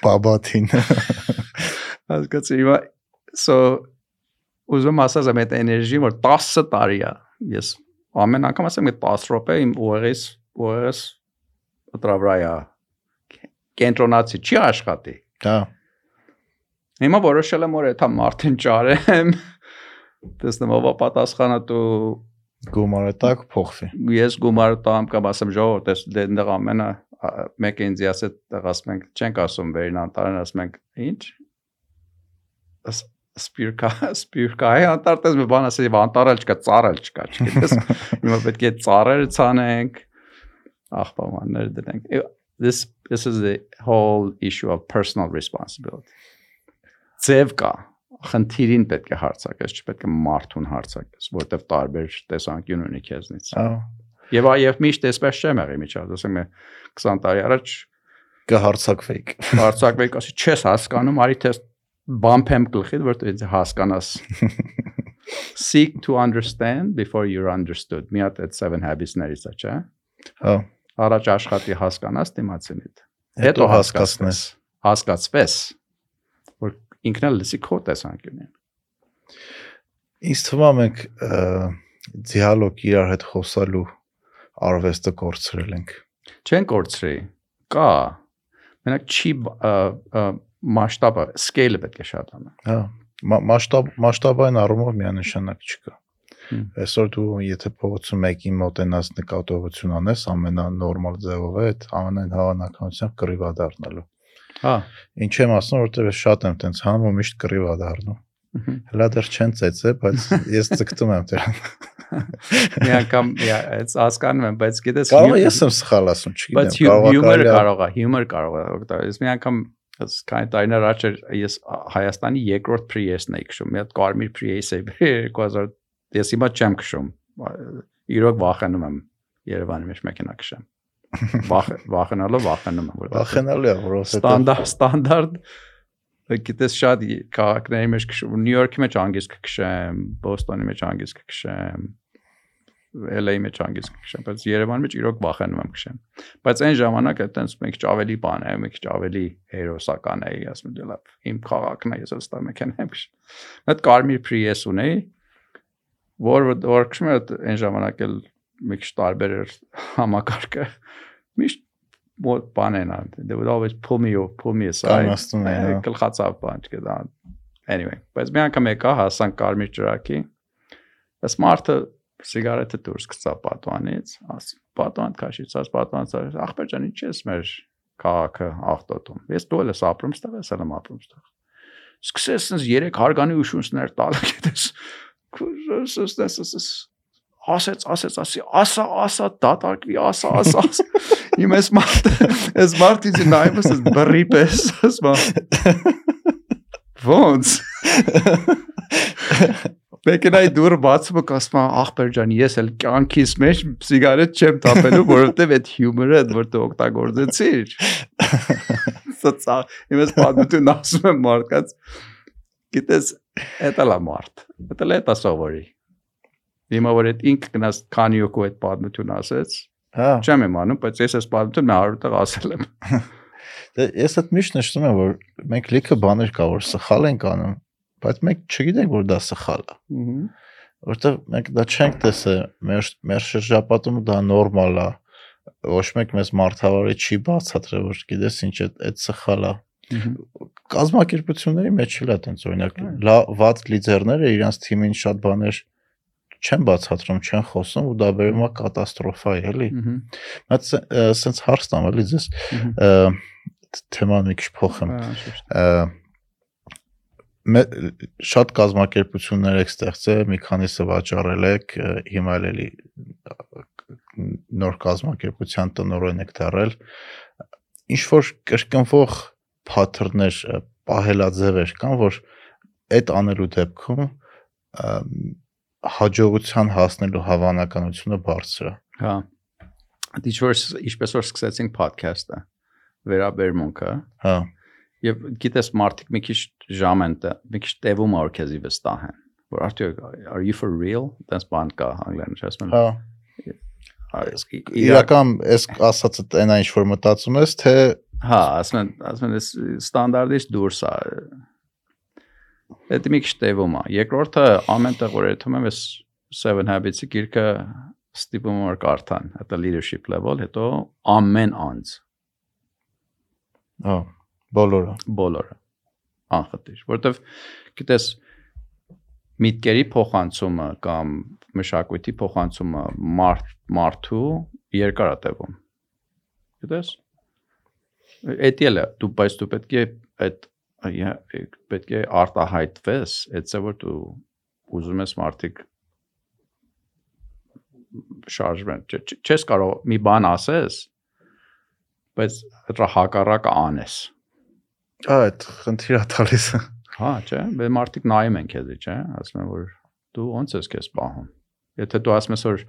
Բաբաթին։ հասկացի հիմա so ուզում ասած եմ այդ էներգի որ 10 տարի է ես ամեն անգամ ասեմ այդ 10 րոպե իմ ուղեղից ուղեղս դրա վրա է կենտրոնացի չի աշխատի Հա։ հիմա որոշել եմ որ այդ մարդին ճարեմ տեսնեմ ով է պատասխանատու Գումարը տակ փոխվի։ ես գումարը տամ կամ ասեմ ժողովուրդ ես դե այնտեղ ամենը ա, մեկը ինձ տեղ ասում ենք չենք ասում վերին անտարն ասում ենք ինչ Ս- սպիրկա սպիրկա այ անտարտես մի բան ասի անտարել չկա ծառել չկա չգիտես հիմա պետք է ծառերը ցանենք աղբամաններ դնենք this this is the whole issue of personal responsibility. Ձև կա խնդիրին պետք է հարցակես, չպետք է մարդուն հարցակես, որտեվ տարբեր տեսանկյուն ունի քեզնից։ Հա։ Եվ այև միշտ էսպես չեմ եղի միջած, ասենք մե 20 տարի առաջ կհարցակվեիք։ հարցակվեի, ասի չես հասկանում, արի թեստ բամփեմ գլխիդ, որտեղ ինձ հասկանաս։ Seek to understand before you're understood։ Մի հատ այդ 7 habits-ներից է, չէ՞։ Հա։ Առաջ աշխատի հասկանաս դիմացինիդ։ Հետո հասկացնես։ Հասկացվես, որ ինքն էլ լսի քո տեսանկյունին։ Ինձ թվում է մենք դիալոգ իրար հետ խոսալու արվեստը կորցրել ենք։ Չեն կորցրի։ Կա։ Մենակ չի մասշտաբը, scale-ը պետք է շատանա։ Հա, մասշտաբ մասշտաբային առումով միանշանակ չկա։ Այսօր դու եթե փողոցում մեկին մոտենաս նկատողություն անես, ամենանորմալ ձևով է այդ ամենայն հավանականությամբ կռիվա դառնալու։ Հա։ Ինչ եմ ասում, որտեղ շատ եմ տենց հանում ու միշտ կռիվա դառնում։ Հələ դեռ չեն ծեծե, բայց ես ցկտում եմ դրան։ Մի անգամ այս հասկանում եմ, բայց գիտես Կարող է ես եմ սխալ ասում, չգիտեմ։ Բայց հյումոր կարող է, հյումոր կարող է օգտվել։ Ես մի անգամ Ես քանի տարիներ առաջ ես Հայաստանի երկրորդ Prius-ն էի քշում։ Մի հատ կարմիր Prius էի 2000 ես հիմա չեմ քշում։ Իրոք վախենում եմ Երևանի մեջ մեքենա քշեմ։ Վախ վախենալով վախենում եմ որ վախենալու է որ ստանդարտ ստանդարտ գիտես շատ քաղաքների մեջ քշում Նյու Յորքի մեջ անգիստ կքշեմ, Բոստոնի մեջ անգիստ կքշեմ, LA-ի մեջ անգիստ քշեմ, բայց Երևանի մեջ իրոք վախենում եմ քշեմ։ Բայց այն ժամանակ այտենց մեկ քիչ ավելի բան է, մեկ քիչ ավելի հերոսական է, ասում եմ լավ, իմ քաղաքն է, ես ըստա մեքենա եմ քշում։ Այդ կարմիր Prius ունեի, որ որ քշում եմ այն ժամանակ էլ մեկ քիչ տարբեր էր համակարգը։ Միշտ what բան են ան they would always pull me or pull me aside գլխացավ բան չգիտա anyway բայց մի անգամ եկա հասան կարմիր ջրակի smart-ը սիգարետը դուրս գցա պատուանից, աս պատուան քաշից, աս պատուանից, ախպեր ջան, ինչ ես մեր քաղաքը աղտոտում։ Ես դու ես ապրում ստեղ, ես եմ ապրում ստեղ։ Սկսես ինձ 3 հարգանի ուշունցներ տալ, գիտես։ ասեց, ասեց, ասի, ասա, ասա, դատարկվի, ասա, ասա, ասա։ Իմ ես մարդ, ես մարդից նայում ես բռի պես, ասма։ Ոնց Մեքենայի դուրը բացում եք ասում ախպեր ջան, ես էլ կյանքիս մեջ սիգարետ չեմ տապելու, որովհետև այդ հյումորը այդ որ դու օգտագործեցիր։ Սա իմս պատմություն ասում եմ մարդկաց։ Գիտես, դա լա մարդ։ Դա լա դա սովորի։ Հիմա որ այդ ինք գնաց քանիոկու այդ պատմություն ասեց։ Հա։ Չեմ իմանում, բայց ես այս պատմությունը 100 տեղ ասել եմ։ Դե ես այդ միշտ նշում եմ, որ մենք լիքը բաներ կա, որ սխալ ենք անում, բայց մենք չգիտենք որ դա սխալ է։ Ահա որտեղ մենք դա չենք տեսել մեր մեր շրջապատում դա նորմալ է ոչ մեկ մեզ մարդավարի չի բացատրել որ գիտես ինչ է այդ սխալ է կազմակերպությունների մեջ էլ է տենց օրինակ վատ լիդերները իրանց թիմին շատ բաներ չեն բացատրում, չեն խոսում ու դա բերում է կատաստրոֆայի, էլի։ Բայց սենց հարց տամ, էլի ձեզ թեման մի քիչ փոխեմ շատ կազմակերպություններ եք ստեղծել, մի քանիսը վաճառել եք, հիմա էլի նոր կազմակերպության տնօրեն եք դարել։ Ինչ որ կրկնվող փաթրներ, պահելաձևեր կան, որ այդ անելու դեպքում հաջողության հասնելու հավանականությունը բարձր է։ Հա։ Դիչ որ ինչպես որ սկսեցինք podcast-ը, վերաբերմունքը։ Հա Եվ գիտես մարդիկ մի քիչ ժամ են, մի քիչ տևում որ քեզի վստահ են։ Որ արդյոք are you for real? Դες բան կա անգլերեն են։ Հա։ Իրական էս ասածը այնա ինչ որ մտածում ես, թե հա, ասում են, ասում են ստանդարտից դուրս է։ Դա մի քիչ տևում է։ Երկրորդը ամեն տեղ որ երթում եմ ես Seven Habits-ի գիրքը ստիպում եմ կարդան, դա leadership level, հետո ամեն անձ։ Հա Բոլորը։ Բոլորը։ Անխտիր, որովհետև գիտես միտքերի փոխանցումը կամ մշակույթի փոխանցումը մարդ մարդու երկար է տևում։ Գիտես։ Էդ էլը դու բայց դու պետք է այդ պետք է արտահայտվես, այդպես որ դու ուզում ես մարդիկ շարժվեն։ Չես կարող մի բան ասես, բայց դրա հակառակը անես Ա այդ խնդիրը տալիս։ Հա, չէ, բե մարդիկ նայում են քեզի, չէ, ասում են որ դու ո՞նց ես քեզ պահում։ Եթե դու ասում ես որ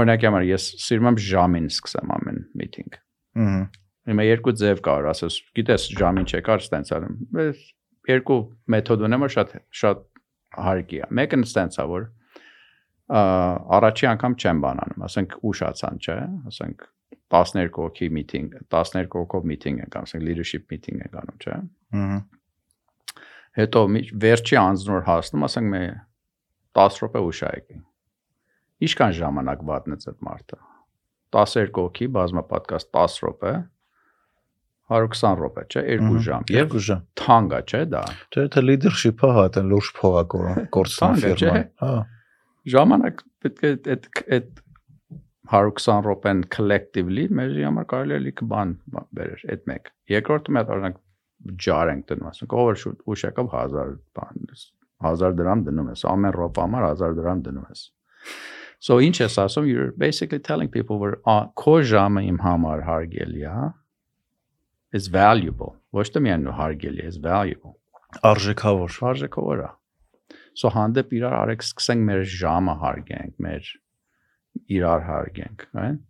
օրինակ համար ես սիրում եմ ժամին սկսեմ ամեն միտինգ։ Ահա։ Հիմա երկու ձև կար, ասես, գիտես ժամին չեկար ստենցալում։ Բայց երկու մեթոդ ունեմ, որ շատ շատ հարկի է։ Մեկը ստենցա որ ա առաջի անգամ չեմ բանանում, ասենք ուշացան, չէ, ասենք 12 հոգի միտինգ, 12 հոգով միտինգ ենք, ասենք leadership meeting ենք անում, չէ։ Ահա։ Հետո վերջի անձնոր հասնում, ասենք մե 10 րոպե ուշ ա եկի։ Ինչքան ժամանակ վատնեց այդ մարդը։ 12 հոգի բազմապատկաստ 10 րոպե 120 րոպե, չէ, 2 Ահա, ժամ։ Եվ ժամ։ թանկ է, չէ, դա։ Չէ, թե leadership-ը հա, դա լուրջ փող է կորցնում Թանկ է, չէ՞։ ֆիրման։ Հա։ Ժամանակ պետք է այդ այդ 120 րոպեն collectively մեզի համար կարելի է լիքը բան բերեր այդ մեկ։ Երկրորդը մեր օրինակ ջար ենք դնում, ասենք ով որ շուտ ուշ եկավ 1000 բան 1000 դրամ դնում ես, ամեն րոպե համար 1000 դրամ դնում ես։ So ինչ ես ասում, you're basically telling people ա, քո ժամը իմ համար հարգելի է, հա? Is valuable։ Ոչ թե միայն հարգելի է, is valuable։ Արժեքավոր։ Արժեքը որա։ So հանդեպ իրար արեք սկսենք մեր ժամը հարգենք, մեր իրար հարգենք, right?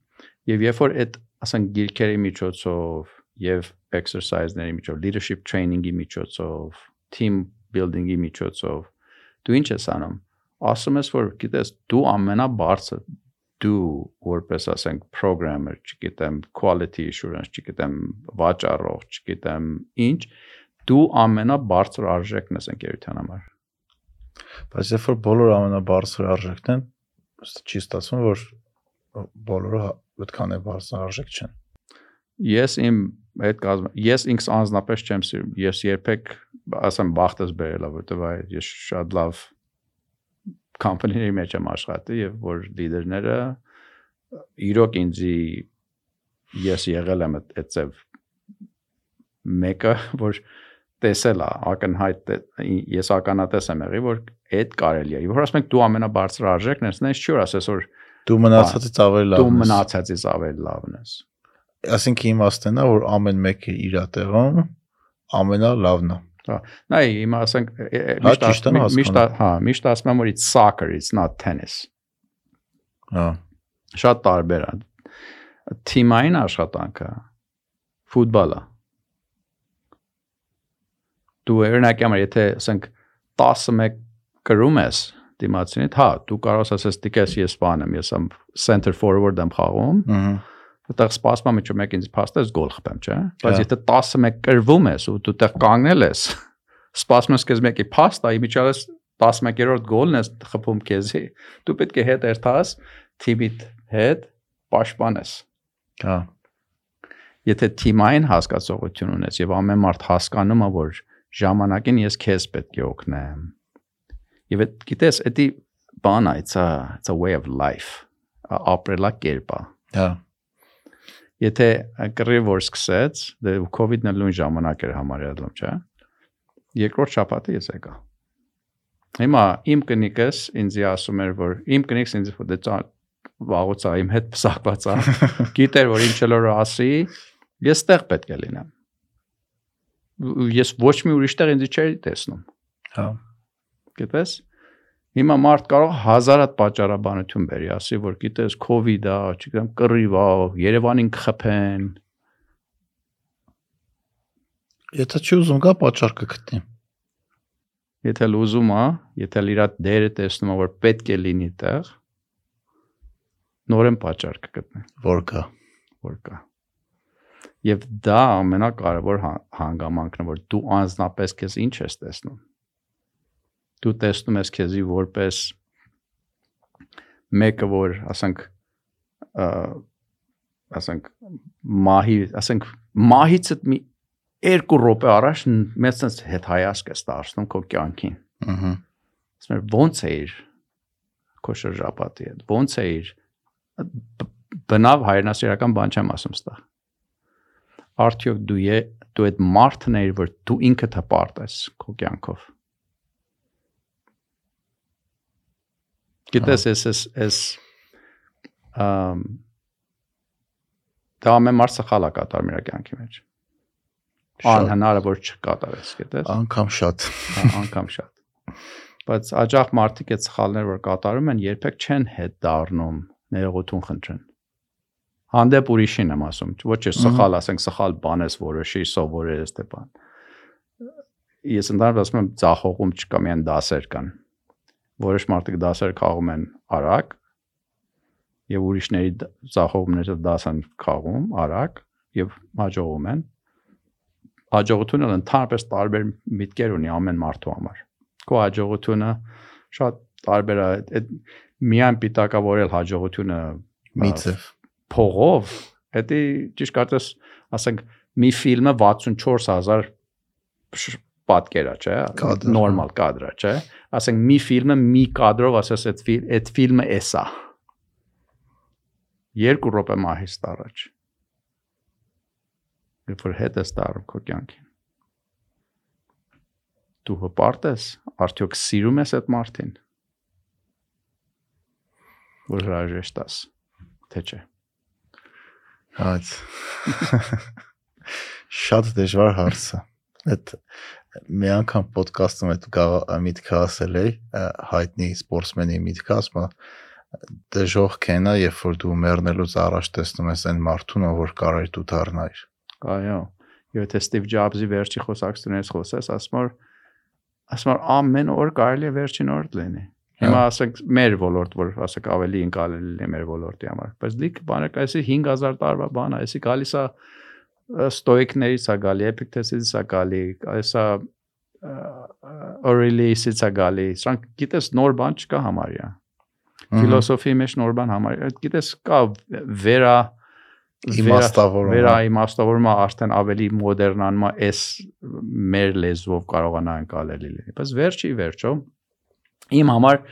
Եվ երբ որ այդ ասենք գիրքերի միջոցով եւ exercise-ների միջոցով, leadership training-ի միջոցով, team building-ի միջոցով դու ինչ ես անում։ Ասում ես որ գիտես դու ամենաբարձր դու որպես ասենք programmer, չգիտեմ, quality assurance, չգիտեմ, վաճառող, չգիտեմ, ինչ դու ամենաբարձր արժեքն ես ընկերության համար։ Բայց երբ որ բոլորը ամենաբարձր արժեքն են, չի ստացվում, որ բոլորը այդքան է բարձր արժեք չեն։ Ես իմ այդ կազմ ես ինքս անձնապես չեմ սիրում։ Ես երբեք ասեմ բախտս բերելա, որտեվ այ ես շատ լավ կամպանիների մեջ եմ աշխատել եւ որ լիդերները իրոք ինձի ես եղել եմ այդ ձև մեկը որ տեսել է ակնհայտ ես ականատես եմ եղի որ այդ կարելի է որ ասում ենք դու ամենաբարձր արժեքն ես նես որ ասես որ Դու մնացածից ավելի լավ դու ես։ մնացածից ավելի լավն ես Այսինքն իմաստն է, որ ամեն մեկը իր տեղում ամենալավն է։ Նայ, հիմա ասենք Հա, միշտ միշտ հա, միշտ ասում եմ որ it's soccer, it's not tennis։ Հա։ Շատ տարբեր է։ Թիմային աշխատանքը ֆուտբոլը։ Դու օրինակ համար եթե ասենք 11 գրում ես դիմացինիդ, հա, դու կարող ես ասես դիկես ես բան եմ, ես եմ center forward եմ խաղում, Ահա։ այդտեղ սպասում եմ ինչ մեկ ինձ փաստես գոլ խփեմ, չէ՞։ Բայց Հա։ եթե 11 կրվում ես ու դու տեղ կանգնել ես, սպասում ես քեզ մեկի փաստա, իմիջիալս 11-րդ գոլն ես խփում քեզի, դու պետք է հետ երթաս թիմիդ հետ պաշտպանես։ Հա։ Եթե թիմային հասկացողություն ունես եւ ամեն մարդ հասկանում է, որ ժամանակին ես քեզ պետք է օգնեմ։ Եվ այդ գիտես, դա բան է, it's a it's a way of life։ Ապրելա կերպ է։ Հա։ Եթե կռիվ որ սկսեց, դե COVID-ն էլ նույն ժամանակ էր համարյա դնում, չէ՞։ Երկրորդ շաբաթը ես եկա։ Հիմա իմ կնիկս ինձ ասում էր, որ իմ կնիկս ինձ դե վաղուց է իմ հետ փսակված է։ Գիտեր որ ինչ էլ ասի, ես տեղ պետք է լինեմ։ Ես ոչ մի ուրիշ տեղ ինձ չէի տեսնում։ Հա։ Գիտես։ Հիմա մարդ կարող հազար հատ պատճառաբանություն բերի, ասի որ գիտես COVID-ա, չգիտեմ, կռիվ է, Երևանին կխփեն, Եթե չի ուզում գա պատճառ կգտնի։ Եթե էլ ուզում է, եթե իր դերը տեսնում է, որ պետք է լինի տեղ, նորեն պատճառ կգտնի, Որ գա։ որ կա։ Եվ դա ամենակարևոր հա- հանգամանքն է, որ դու անznապես քեզ ինչ ես տեսնում։ Դու տեսնում ես քեզի որպես մեկը, որ ասենք ասենք մահի, ասենք մահից մի երկու րոպե առաջ մեծ sense հետ հայացք է ստացնում քո կյանքին։ Ահա։ ասում էր ո՞նց է իր քո շրջապատի հետ ո՞նց է իր բնավ հայրենասիրական բան չեմ ասում ստա արդյոք դու է դու այդ մարդն ես որ դու ինքդ հպարտ ես քո կյանքով գիտես ես ես ես ամ դա ամեն մարդ սխալ է կատարում իր կյանքի մեջ անհնարը որ չկատարես, գիտես։ Անկամ շատ։ Անկամ շատ։ Բայց աջախ մարդիկ այդ սխալները որ կատարում են, երբեք չեն հետ դառնում ներողություն խնդրեն։ Հանդեպ ուրիշին եմ ասում, ոչ է սխալ, ասենք սխալ բան ես որոշի, սովորել ես դե բան։ Ես ընդհանրապես ասում եմ, ցախողում չկա, միայն դասեր կան։ Որոշ մարդիկ դասեր քաղում են արագ, եւ ուրիշների ցախողումները դաս են քաղում արագ եւ հաջողում են հաջողությունը ընդհանրապես տարբեր միտքեր ունի ամեն մարդու համար քո հաջողությունը շատ տարբեր է այդ միայն պիտակավորել հաջողությունը միցև փողով դա ճիշտ կարծես ասենք մի ֆիլմը 64000 պատկերա, չէ, նորմալ կադրա, չէ։ Ասենք մի ֆիլմը մի կադրով ասես այդ այդ ֆիլմը էսա։ Երկու րոպե մահից առաջ։ Երբ որ հետ ես տարում քո կյանքին։ Դու հպարտ ես, արդյոք սիրում ես այդ մարդին։ Որ հրաժեշտ ես, թե չէ։ Այդ շատ դժվար հարց է։ Այդ մի անգամ ոդկասթում այդ միտքը ասել էի հայտնի սպորտսմենի միտքը ասում դժող կենա, երբ որ դու մեռնելուց առաջ տեսնում ես այն մարդուն, որ կարար դու դառնայր։ Այո։ Եթե Ստիվ Ջոբսի վերջի խոսակցությունից խոսես, ասում որ ասում որ ամեն օր կարելի է վերջին օր լինի։ Հիմա ասենք մեր ոլորտ, որ ասենք ավելի ընկալելի է մեր ոլորտի համար, բայց լիք բանը կայսի 5000 տարվա բան է, այսի գալիս է ստոիկներից է գալի, էպիկտեսից է գալի, այսա Aurelius-ից է գալի։ Սրանք գիտես նոր բան չկա համարյա ֆիլոսոֆիի մեջ նոր բան համար գիտես կա վերա իմաստավորումը վերա իմաստավորումը արդեն ավելի մոդեռնանում է այս մեր լեզվով կարողանա անցալելի լինի բայց վերջի վերջո իմ համար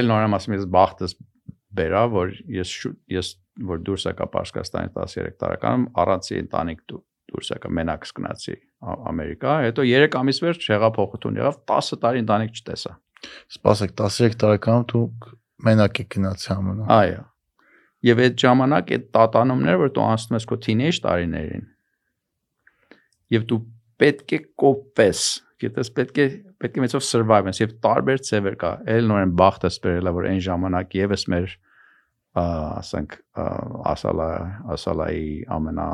էլ նորամ ասում ես բախտս բերա որ ես ես որ դուրս եկա Պարսկաստանից 13 տարեկանում առանց ընտանիք դուրս եկա մենակ սկնացի Ամերիկա հետո 3 ամիս վերջ հեղափոխություն եղավ 10 տարի ընտանիք չտեսա Սպասեք 13 տարեկանում դու մենակ է գնացի ամենը։ Այո։ Եվ այդ ժամանակ այդ տատանումները, որ դու անցնում ես քո թինեյջ տարիներին, եւ դու պետք է կոպես, գիտես պետք է պետք է մեծով survive-ես եւ տարբեր ծևեր կա։ Էլ նորեն բախտը սպերելա, որ այն ժամանակ եւս մեր ասենք ասալա ասալայի ամենա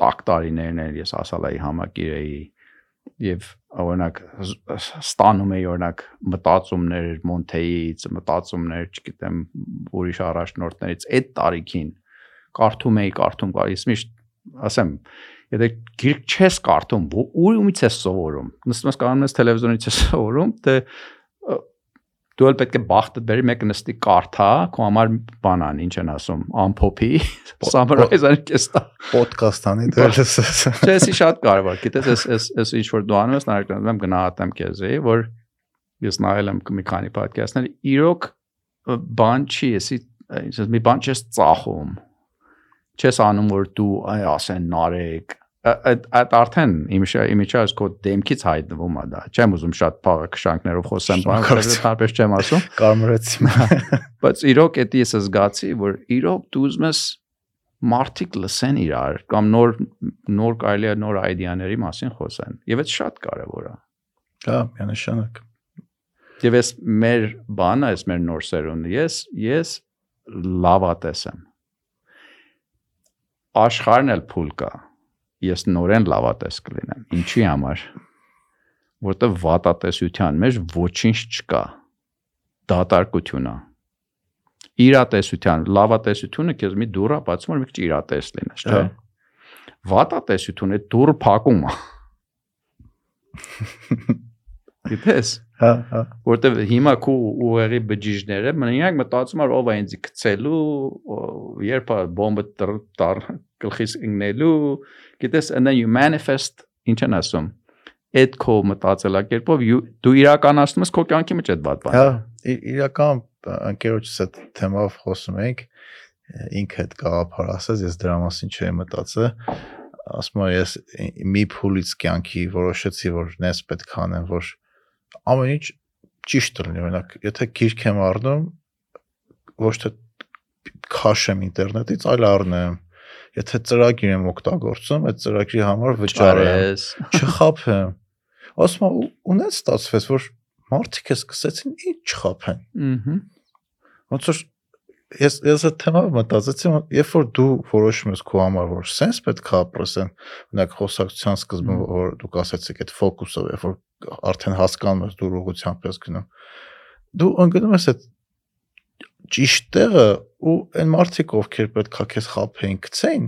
տակ տարիներն էր ես ասալայի համակիր էի եւ օրինակ ստանում էի օրինակ մտածումներ Մոնթեից, մտածումներ, չգիտեմ, ուրիշ առաջնորդներից այդ տարիքին կարդում էի, կարդում կարիս միշտ ասեմ, եթե գիրք չես կարդում, ուրումից ես սովորում։ Նստում ես կարանում ես տելևիզիոնից ես սովորում, թե դու էլ պետք է բախտը բերի մեկը նստի կարդա, քո համար բանան, ինչ են ասում, ամփոփի, summarize անի կեստա։ Podcast անի դերս։ Չէ, էսի շատ կարևոր։ Գիտես, էս էս էս ինչ որ դու անում ես, նայեք, եմ գնահատեմ քեզի, որ ես նայել եմ մի քանի podcast-ներ, իրոք բան չի, էսի այսպես մի բան չես ծախում։ Չես անում որ դու այ ասեն նարեկ, այդ այդ արդեն իմիջա իմիջաս կո դեմքից հայտնվում է դա չեմ ուզում շատ փաղաքշանքներով խոսեմ բան տարբեր չեմ ասում կարմրեցի բայց իրոք էդի ես զգացի որ իրոք դու ուզում ես մարդիկ լսեն իրար կամ նոր նոր կարելի է նոր այդեաների մասին խոսեն եւ այդ շատ կարեւոր է հա միանշանակ եւ ես մեր բանը ես մեր նոր սերունդը ես ես լավատես եմ աշխարհն էլ փուլ կա ես նորեն լավատես կլինեմ։ Ինչի համար։ Որտեվ վատատեսության մեջ ոչինչ չկա։ Դատարկություն է։ Իրատեսության, լավատեսությունը քեզ մի դուռ է բացում, որ մի քիչ իրատես լինես, չէ՞։ Վատատեսությունը դուռ փակում է։ Գիտես։ Հա, հա։ Որտեվ հիմա քու ուղեղի բջիջները մենակ մտածում են ով է ինձ գցելու, երբ է բոմբը տար գլխից ընկնելու, գիտես, and then you manifest ինչ են ասում այդ քո մտածելակերպով դու իրականացնում ես քո կյանքի մեջ այդ բան։ Հա, իրական ընկերոջս այդ թեմով խոսում ենք, ինքը այդ գաղափար ասած, ես դրա մասին չէի մտածել ասում եմ ես մի փուլից կյանքի որոշեցի որ նես պետք անեմ որ ամեն ինչ ճիշտ լինի օրինակ եթե գիրք եմ առնում ոչ թե քաշեմ ինտերնետից այլ առնեմ եթե ծրագիր եմ օգտագործում, այդ ծրագրի համար վճարեմ, չխափեմ։ Ասում եմ, ունեց ստացվեց, որ մարդիկ է սկսեցին ինչ չխափեն։ Ահա։ Ոնց որ ես ես այդ թեմա մտածեցի, երբ որ դու որոշում ես քո համար, որ sense պետք է ապրեսեն, օրինակ խոսակցության սկզբում որ դուք ասացիք այդ ֆոկուսը, երբ որ արդեն հասկանում ես դու ուղղությամբ ես գնում, դու ընկնում ես այդ ճիշտ տեղը ու այն մարդիկ ովքեր պետք է քեզ խափեին գցեին,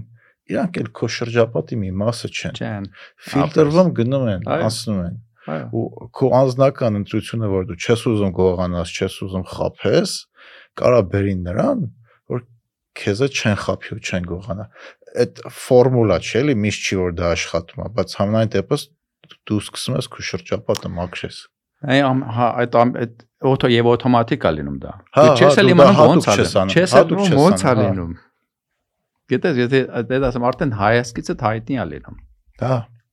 իրանք էլ քո շրջապատի մի մասը չեն։ Չեն։ Ֆիլտրվում գնում են, Այո։ անցնում են Այո։ ու քո անձնական ընտրությունը որ դու չես ուզում գողանաս, չես ուզում խափես, կարա բերին նրան, որ քեզը չեն խափի ու չեն գողանա։ Այդ ֆորմուլա չէ, էլի միշտ չի որ դա աշխատում է, բայց համենայն դեպս դու սկսում ես քո շրջապատը մաքրես։ Այ ամ հա այդ այդ օտո եւ օտոմատիկ է լինում դա։ Հա, Դու չես հա, էլ դու իմանում ոնց է հատուկ չես Չես էլ չես ոնց է հա։ լինում։ Գիտես, եթե այդ ասեմ արդեն հայացքիցը հայտնի է լինում։ Դա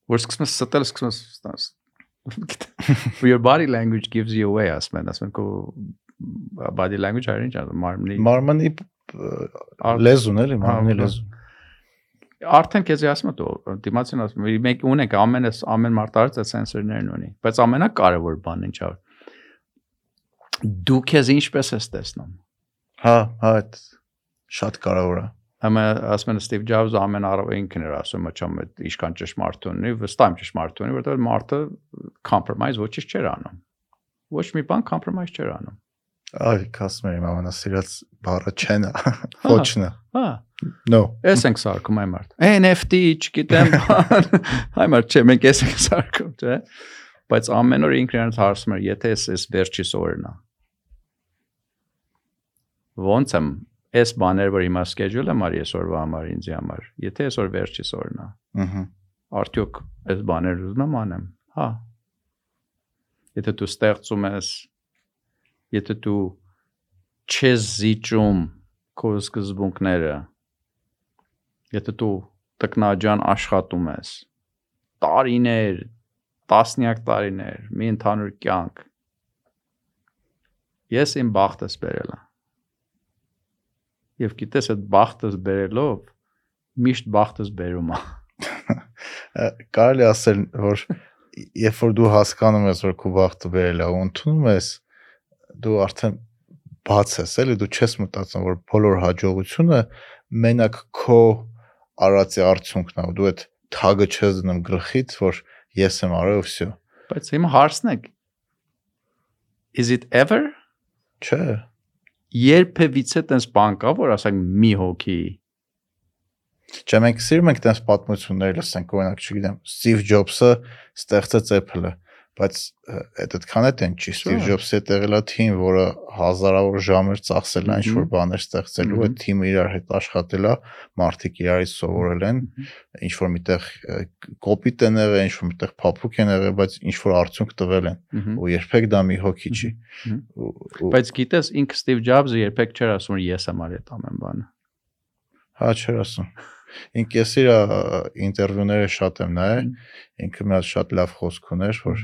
Որ սկսում ես ստել, սկսում ես ստաս։ Your body language gives you away, ասում են, ասում են քո body language հայերեն չէ, մարմնի մարմնի Ար- լեզուն էլի, մարմնի հա, լեզուն։ արդեն քեզ ասում եմ դու դիմացին ասում եմ մենք ունենք ամենը ամեն մարտարից այդ սենսորներն ունի բայց ամենակարևոր բանն ինչ է դու քեզ ինչպես ես տեսնում Հա, հա, այդ շատ կարևոր է։ Ամա ասում են Ստիվ Ջոբսը ամեն առավ ինքն էր ասում, մաչամ իշքան ճշմարտ ունի, վստահ եմ ճշմարտ ունի, որովհետեւ մարդը compromise ոչինչ չէր անում։ Ոչ մի բան compromise չէր անում։ Այ կասում եմ ամենասիրած բառը չենա, ոչնա։ Հա, No։ էս ենք սարքում այ մարդ։ NFT, չգիտեմ, բան։ Այ մարդ չէ, մենք էս ենք սարքում, չէ։ Բայց ամեն օր ինքն իրենց հարցում էր, եթե էս էս վերջի սորն է։ Ոնց եմ էս բաներ, որ հիմա եմ արի այսօրվա համար ինձ համար։ Եթե այսօր վերջի սորն է, Ահա։ արդյոք այս բաները ուզում եմ անեմ։ Հա։ Եթե դու ստեղծում ես, եթե դու չես զիջում քո սկզբունքները, եթե դու տկնաջան աշխատում ես, տարիներ, տասնյակ տարիներ, մի ընդհանուր կյանք։ Ես իմ բախտս բերել եմ։ Եվ գիտես այդ բախտս բերելով միշտ բախտս բերում է։ Ա, Կարելի ասել, որ երբ որ դու հասկանում ես, որ քո բախտը բերել է ու ընդունում ես, դու արդեն բաց ես, էլի դու չես մտածում, որ բոլոր հաջողությունը մենակ քո արածի արդյունքն է, ու դու այդ թագը չես դնում գլխից, որ ես եմ արել ու վсё։ Բայց հիմա հարցն է Is it ever? Չէ։ երբևիցե տես բան կա, որ ասենք մի հոգի Չէ, մենք սիրում ենք տես պատմություններ լսենք, օրինակ, չգիտեմ, Steve Jobs-ը ստեղծեց Apple-ը, բայց այդ այդքան է տեն չի Ստիվ Ջոբսը տեղելա թիմ, որը հազարավոր ժամեր ծախսել է ինչ-որ բաներ ստեղծելու, այդ թիմը իրար հետ աշխատելա, մարդիկ իրարից սովորել են, ինչ-որ միտեղ կոպիտ են եղել, ինչ-որ միտեղ փափուկ են եղել, բայց ինչ-որ արդյունք տվել են, ու երբեք դա մի հոգի չի։ Բայց գիտես, ինքը Ստիվ Ջոբսը երբեք չէր ասում, ես եմ արել այդ ամեն բանը։ Հա, չէր ասում։ Ինքը ես իր ինտերվյուները շատ եմ նայել, ինքը մի հատ շատ լավ խոսք ուներ, որ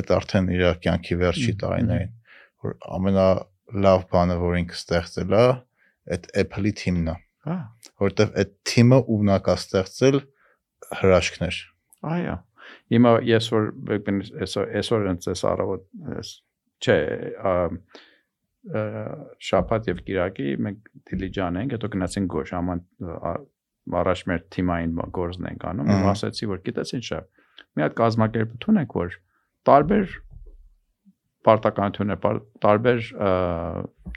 այդ արդեն իր կյանքի վերջի տարիներին, որ ամենալավ բանը, որ ինքը ստեղծել է, այդ Apple-ի թիմն է, Հա, որովհետև այդ թիմը ունակ է ստեղծել հրաշքներ։ այո։ Հիմա ես որ այսօր այսօր ընծես առավոտ ես չէ, շաբաթ եւ կիրակի մենք դիլիջան ենք, հետո գնացինք գոշ, աման առաջ մեր թիմային գործն ենք անում, Ահա։ ասացի որ գիտես ինչ է։ Մի հատ կազմակերպություն ենք, որ տարբեր պարտականություններ, պար- տարբեր